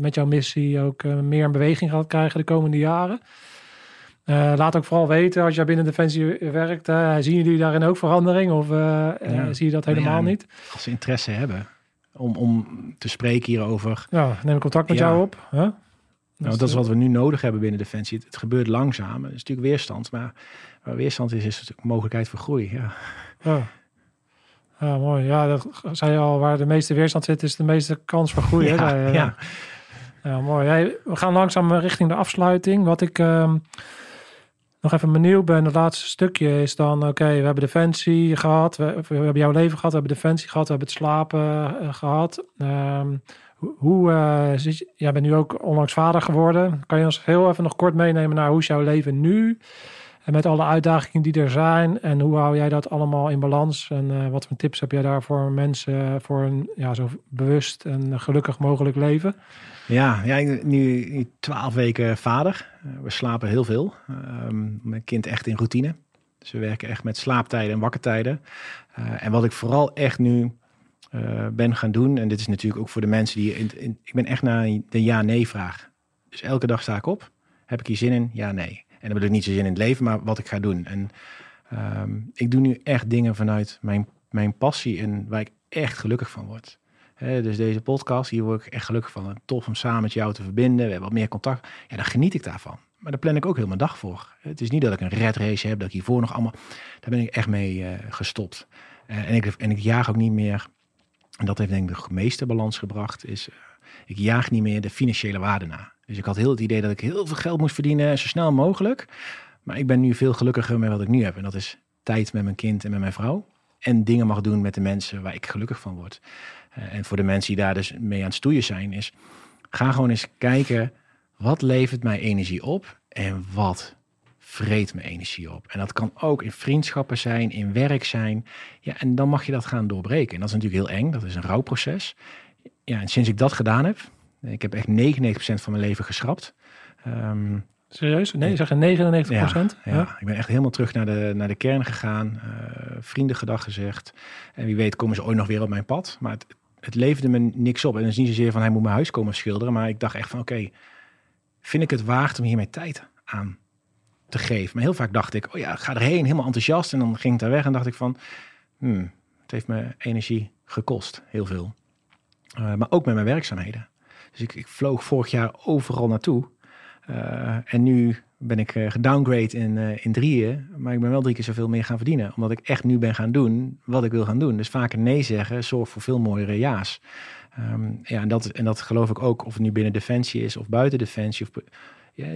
met jouw missie ook meer in beweging gaat krijgen de komende jaren. Uh, laat ook vooral weten als je binnen Defensie werkt. Uh, zien jullie daarin ook verandering of uh, ja. zie je dat helemaal ja, niet? Als ze interesse hebben om, om te spreken hierover. Ja, neem contact met jou op. Huh? Nou, dat is wat we nu nodig hebben binnen Defensie. Het, het gebeurt langzaam. Het is natuurlijk weerstand, maar waar weerstand is, is natuurlijk mogelijkheid voor groei. Ja. ja. Mooi. Ja, dat zei je al, waar de meeste weerstand zit, is de meeste kans voor groei. Ja, hè? ja. mooi. Hey, we gaan langzaam richting de afsluiting. Wat ik... Uh, nog even benieuwd ben, het laatste stukje is dan, oké, we hebben defensie gehad, we, hebben jouw leven gehad, we hebben defensie gehad, we hebben het slapen uh, gehad. Um, hoe, uh, zit je, jij bent nu ook onlangs vader geworden. Kan je ons heel even nog kort meenemen naar hoe is jouw leven nu? En met alle uitdagingen die er zijn. En hoe hou jij dat allemaal in balans? En uh, wat voor tips heb jij daar voor mensen voor een ja, zo bewust en gelukkig mogelijk leven? Ja, ja nu twaalf weken vader. We slapen heel veel. Um, mijn kind echt in routine. Dus we werken echt met slaaptijden en wakkertijden. Uh, en wat ik vooral echt nu ben gaan doen, en dit is natuurlijk ook voor de mensen die. In, in, ik ben echt naar de ja-nee-vraag. Dus elke dag sta ik op. Heb ik hier zin in? Ja, nee. En dan bedoel ik niet zo zin in het leven, maar wat ik ga doen. En um, ik doe nu echt dingen vanuit mijn, mijn passie en waar ik echt gelukkig van word. Dus deze podcast, hier word ik echt gelukkig van. Tof om samen met jou te verbinden. We hebben wat meer contact. Ja, dan geniet ik daarvan. Maar daar plan ik ook heel mijn dag voor. Het is niet dat ik een red race heb, dat ik hiervoor nog allemaal... Daar ben ik echt mee uh, gestopt. Uh, en, ik, en ik jaag ook niet meer... En dat heeft denk ik de meeste balans gebracht, is... Uh, ik jaag niet meer de financiële waarde na. Dus ik had heel het idee dat ik heel veel geld moest verdienen, zo snel mogelijk. Maar ik ben nu veel gelukkiger met wat ik nu heb. En dat is tijd met mijn kind en met mijn vrouw. En dingen mag doen met de mensen waar ik gelukkig van word. Uh, en voor de mensen die daar dus mee aan het stoeien zijn, is ga gewoon eens kijken wat levert mij energie op en wat vreet me energie op. En dat kan ook in vriendschappen zijn, in werk zijn. Ja, en dan mag je dat gaan doorbreken. En dat is natuurlijk heel eng, dat is een rouwproces. Ja, en sinds ik dat gedaan heb, ik heb echt 99% van mijn leven geschrapt. Um, Serieus? Nee, zeg je 99 procent? Ja, ja, ik ben echt helemaal terug naar de, naar de kern gegaan. Uh, vrienden gedag gezegd. En wie weet komen ze ooit nog weer op mijn pad. Maar het, het leverde me niks op. En dan is niet zozeer van hij moet mijn huis komen schilderen. Maar ik dacht echt van oké, vind ik het waard om hier mijn tijd aan te geven? Maar heel vaak dacht ik, oh ja, ga erheen, helemaal enthousiast. En dan ging ik daar weg en dacht ik van, hmm, het heeft me energie gekost, heel veel. Uh, maar ook met mijn werkzaamheden. Dus ik, vloog vorig jaar overal naartoe. Uh, en nu ben ik uh, gedowngrade in, uh, in drieën, maar ik ben wel drie keer zoveel meer gaan verdienen. Omdat ik echt nu ben gaan doen wat ik wil gaan doen. Dus vaker nee zeggen zorgt voor veel mooiere ja's. Um, ja, en dat, en dat geloof ik ook, of het nu binnen Defensie is of buiten Defensie. Of, ja,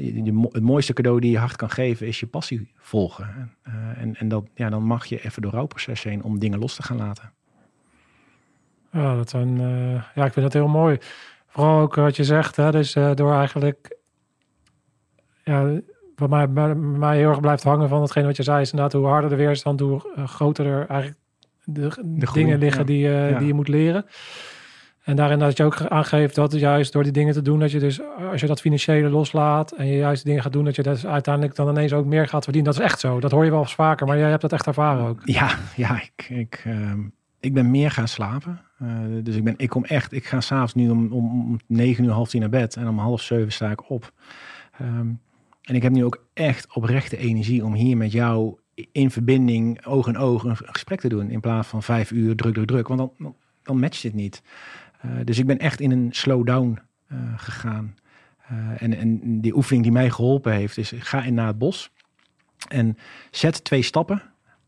het mooiste cadeau die je hart kan geven is je passie volgen. Uh, en en dat, ja, dan mag je even door rouwproces heen om dingen los te gaan laten. Ja, dat zijn, ja ik vind dat heel mooi. Vooral ook wat je zegt, hè, dus door eigenlijk ja, wat mij, bij mij heel erg blijft hangen van hetgeen wat je zei, is inderdaad hoe harder de weerstand, hoe uh, groter er eigenlijk de, de dingen liggen die, uh, ja. die je moet leren. En daarin dat je ook aangeeft dat juist door die dingen te doen, dat je dus als je dat financiële loslaat en je juist dingen gaat doen, dat je dus uiteindelijk dan ineens ook meer gaat verdienen. Dat is echt zo. Dat hoor je wel eens vaker, maar jij hebt dat echt ervaren ook. Ja, ja ik, ik, uh, ik ben meer gaan slapen. Uh, dus ik, ben, ik kom echt, ik ga s'avonds nu om, om, om negen uur, half tien naar bed en om half zeven sta ik op. Um, en ik heb nu ook echt oprechte energie om hier met jou in verbinding, oog in oog, een gesprek te doen. In plaats van vijf uur druk, druk, druk. Want dan, dan, matcht het niet. Uh, dus ik ben echt in een slowdown uh, gegaan. Uh, en, en die oefening die mij geholpen heeft, is ga in naar het bos. En zet twee stappen.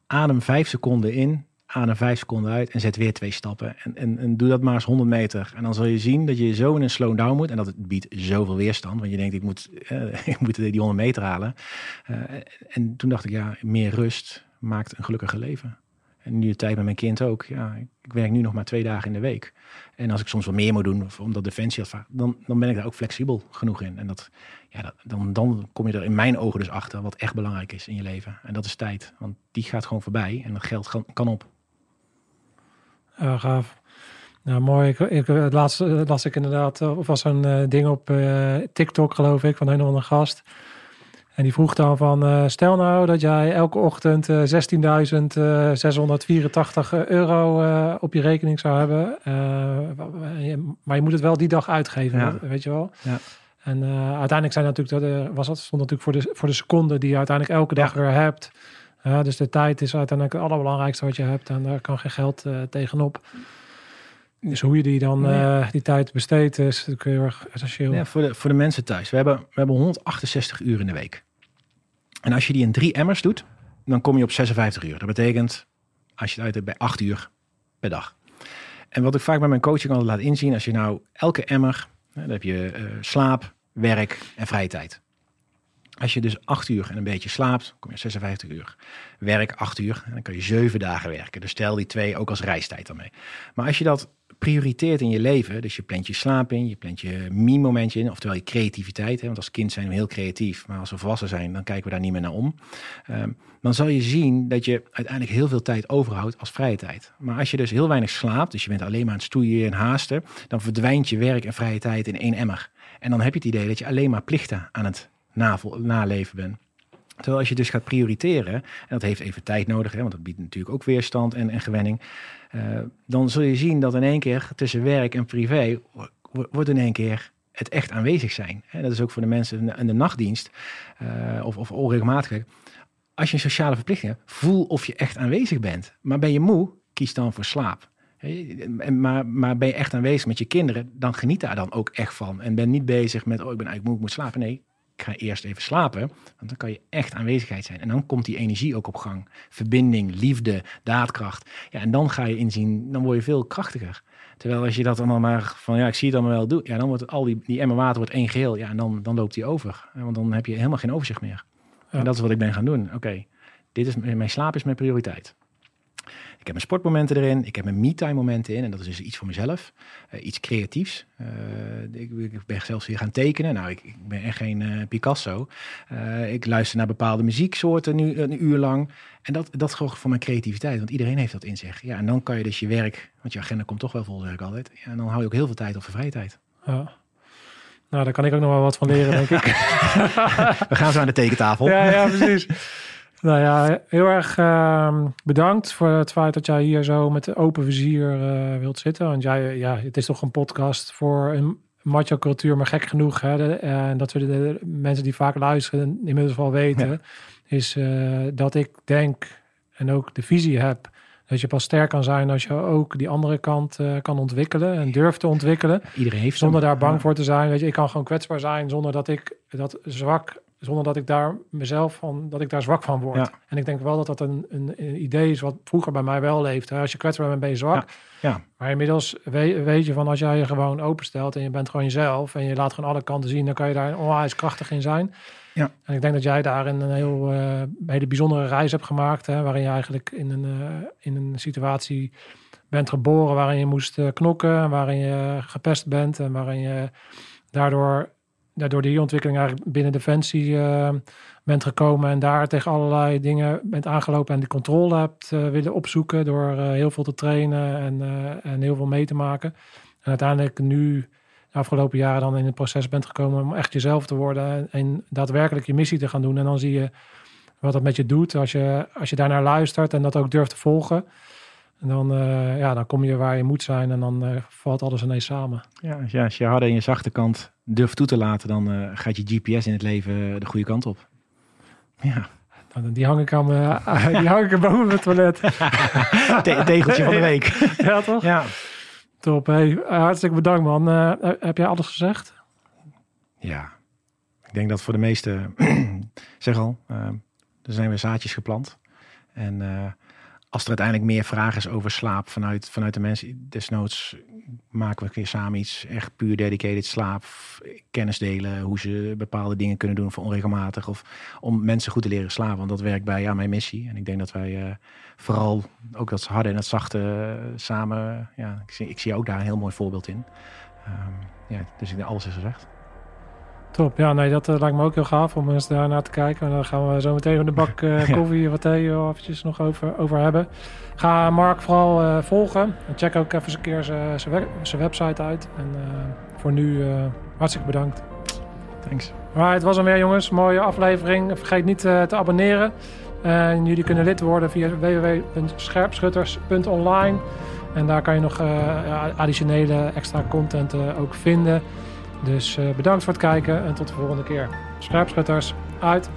Adem vijf seconden in adem vijf seconden uit en zet weer twee stappen. En, en, en doe dat maar eens 100 meter. En dan zal je zien dat je zo in een slow-down moet. En dat het biedt zoveel weerstand. Want je denkt, ik moet, uh, ik moet die 100 meter halen. Uh, en toen dacht ik, ja, meer rust maakt een gelukkiger leven. En nu de tijd met mijn kind ook. Ja, ik werk nu nog maar twee dagen in de week. En als ik soms wat meer moet doen, omdat Defensie had, dan, dan ben ik daar ook flexibel genoeg in. En dat, ja, dan, dan kom je er in mijn ogen dus achter wat echt belangrijk is in je leven. En dat is tijd. Want die gaat gewoon voorbij en dat geld kan op. Uh, gaaf. Nou, mooi. Ik, ik, het laatste las ik inderdaad, of was een ding op TikTok, geloof ik, van een of andere gast. En die vroeg dan van, uh, stel nou dat jij elke ochtend 16.684 euro op je rekening zou hebben. maar je moet het wel die dag uitgeven, ja. weet je wel. Ja. En uiteindelijk zijn natuurlijk, was dat, stond natuurlijk voor de, voor de seconde die je uiteindelijk elke dag ja. weer hebt. Ja, dus de tijd is uiteindelijk het allerbelangrijkste wat je hebt en daar kan geen geld uh, tegenop. Dus hoe je die dan nee. uh, die tijd besteedt is natuurlijk heel erg essentieel. Ja, voor, de, voor de mensen thuis. We hebben, we hebben 168 uur in de week. En als je die in drie emmers doet, dan kom je op 56 uur. Dat betekent, als je het uit hebt, bij 8 uur per dag. En wat ik vaak bij mijn coaching altijd laat inzien, als je nou elke emmer, dan heb je uh, slaap, werk en vrije tijd. Als je dus acht uur en een beetje slaapt, kom je 56 uur. Werk acht uur, en dan kan je zeven dagen werken. Dus stel die twee ook als reistijd dan mee. Maar als je dat prioriteert in je leven, dus je plant je slaap in, je plant je me-momentje in, oftewel je creativiteit. Hè, want als kind zijn we heel creatief, maar als we volwassen zijn, dan kijken we daar niet meer naar om. Um, dan zal je zien dat je uiteindelijk heel veel tijd overhoudt als vrije tijd. Maar als je dus heel weinig slaapt, dus je bent alleen maar aan het stoeien en haasten, dan verdwijnt je werk en vrije tijd in één emmer. En dan heb je het idee dat je alleen maar plichten aan het naleven ben. Terwijl als je dus gaat prioriteren, en dat heeft even tijd nodig, hè, want dat biedt natuurlijk ook weerstand en, en gewenning, uh, dan zul je zien dat in één keer tussen werk en privé wordt in één keer het echt aanwezig zijn. Hè, dat is ook voor de mensen in de nachtdienst uh, of, of onregelmatig. Als je een sociale verplichting hebt, voel of je echt aanwezig bent. Maar ben je moe, kies dan voor slaap. Maar, maar ben je echt aanwezig met je kinderen, dan geniet daar dan ook echt van. En ben niet bezig met, oh ik ben eigenlijk moe, ik moet slapen. Nee, ik ga eerst even slapen. Want dan kan je echt aanwezigheid zijn. En dan komt die energie ook op gang. Verbinding, liefde, daadkracht. Ja, en dan ga je inzien, dan word je veel krachtiger. Terwijl als je dat allemaal maar van, ja, ik zie het allemaal wel doen. Ja, dan wordt al die, die emmer water wordt één geheel. Ja, en dan, dan loopt die over. Want dan heb je helemaal geen overzicht meer. Ja. En dat is wat ik ben gaan doen. Oké, dit is mijn slaap is mijn prioriteit. Ik heb mijn sportmomenten erin. Ik heb mijn me-time momenten in. En dat is dus iets voor mezelf. Uh, iets creatiefs. Uh, ik, ik, ben zelfs weer gaan tekenen. Nou, ik, ik ben echt geen uh, Picasso. ik luister naar bepaalde muzieksoorten nu een uur lang. En dat, dat zorgt voor mijn creativiteit. Want iedereen heeft dat in zich. Ja, en dan kan je dus je werk... Want je agenda komt toch wel vol, zeg ik altijd. Ja, en dan hou je ook heel veel tijd op voor vrije tijd. Ja. Nou, daar kan ik ook nog wel wat van leren, denk ik. We gaan zo aan de tekentafel. ja, ja, precies. Nou ja, heel erg ehm, bedankt voor het feit dat jij hier zo met open vizier eh, wilt zitten. Want jij, ja, het is toch een podcast voor een macho cultuur, maar gek genoeg. Hè, en dat we de, de mensen die vaak luisteren inmiddels wel weten. Is eh, dat ik denk en ook de visie heb dat je pas sterk kan zijn als je ook die andere kant eh, kan ontwikkelen en durft te ontwikkelen. Iedereen heeft Zonder hem. daar bang Ja. voor te zijn. Weet je, ik kan gewoon kwetsbaar zijn zonder dat ik dat zwak, zonder dat ik daar mezelf van, dat ik daar zwak van word. Ja. En ik denk wel dat dat een, een, een idee is wat vroeger bij mij wel leefde. Als je kwetsbaar bent, ben je zwak. Ja. Maar inmiddels weet, weet je van als jij je gewoon openstelt en je bent gewoon jezelf en je laat gewoon alle kanten zien, dan kan je daar onwijs krachtig in zijn. Ja. En ik denk dat jij daarin een heel, eh, hele bijzondere reis hebt gemaakt, hè, waarin je eigenlijk in een, eh, in een situatie bent geboren waarin je moest eh, knokken, waarin je gepest bent en waarin je daardoor, daardoor die ontwikkeling eigenlijk binnen Defensie eh, bent gekomen en daar tegen allerlei dingen bent aangelopen en die controle hebt eh, willen opzoeken door eh, heel veel te trainen en, en heel veel mee te maken. En uiteindelijk nu de afgelopen jaren dan in het proces bent gekomen om echt jezelf te worden en, en daadwerkelijk je missie te gaan doen. En dan zie je wat dat met je doet als je, als je daarnaar luistert en dat ook durft te volgen. En dan, eh, ja, dan kom je waar je moet zijn en dan eh, valt alles ineens samen. Ja, als je, als je harde en je zachte kant durft toe te laten, dan eh, gaat je GPS in het leven de goede kant op. Ja, Nou, die hang ik aan mijn, die hang ik er boven het toilet. Te- tegeltje van de week. ja, toch? Ja. Top. Hey, hartstikke bedankt, man. Heb jij alles gezegd? ja, ik denk dat voor de meeste, zeg al, er zijn weer zaadjes geplant. En als er uiteindelijk meer vraag is over slaap vanuit, vanuit de mensen, desnoods maken we een samen iets echt puur dedicated slaap, kennis delen, hoe ze bepaalde dingen kunnen doen voor onregelmatig of om mensen goed te leren slapen. Want dat werkt bij ja, mijn missie. En ik denk dat wij eh, vooral ook dat harde en het zachte eh, samen, ja, ik zie, ik zie ook daar een heel mooi voorbeeld in. Ehm, ja, dus ik denk alles is gezegd. Top. Ja, nee, dat eh, lijkt me ook heel gaaf om eens daar naar te kijken. En dan gaan we zo meteen de bak eh, Ja. koffie of thee eh, eventjes nog over, over hebben. Ga Mark vooral volgen. En check ook even eens een keer zijn- zijn we- zijn website uit. En voor nu hartstikke bedankt. Thanks. Maar het was hem weer, jongens. Mooie aflevering. Vergeet niet te abonneren. En jullie kunnen lid worden via www.scherpschutters.online. En daar kan je nog additionele extra content ook vinden. Dus eh, bedankt voor het kijken en tot de volgende keer. Scherpschutters, uit.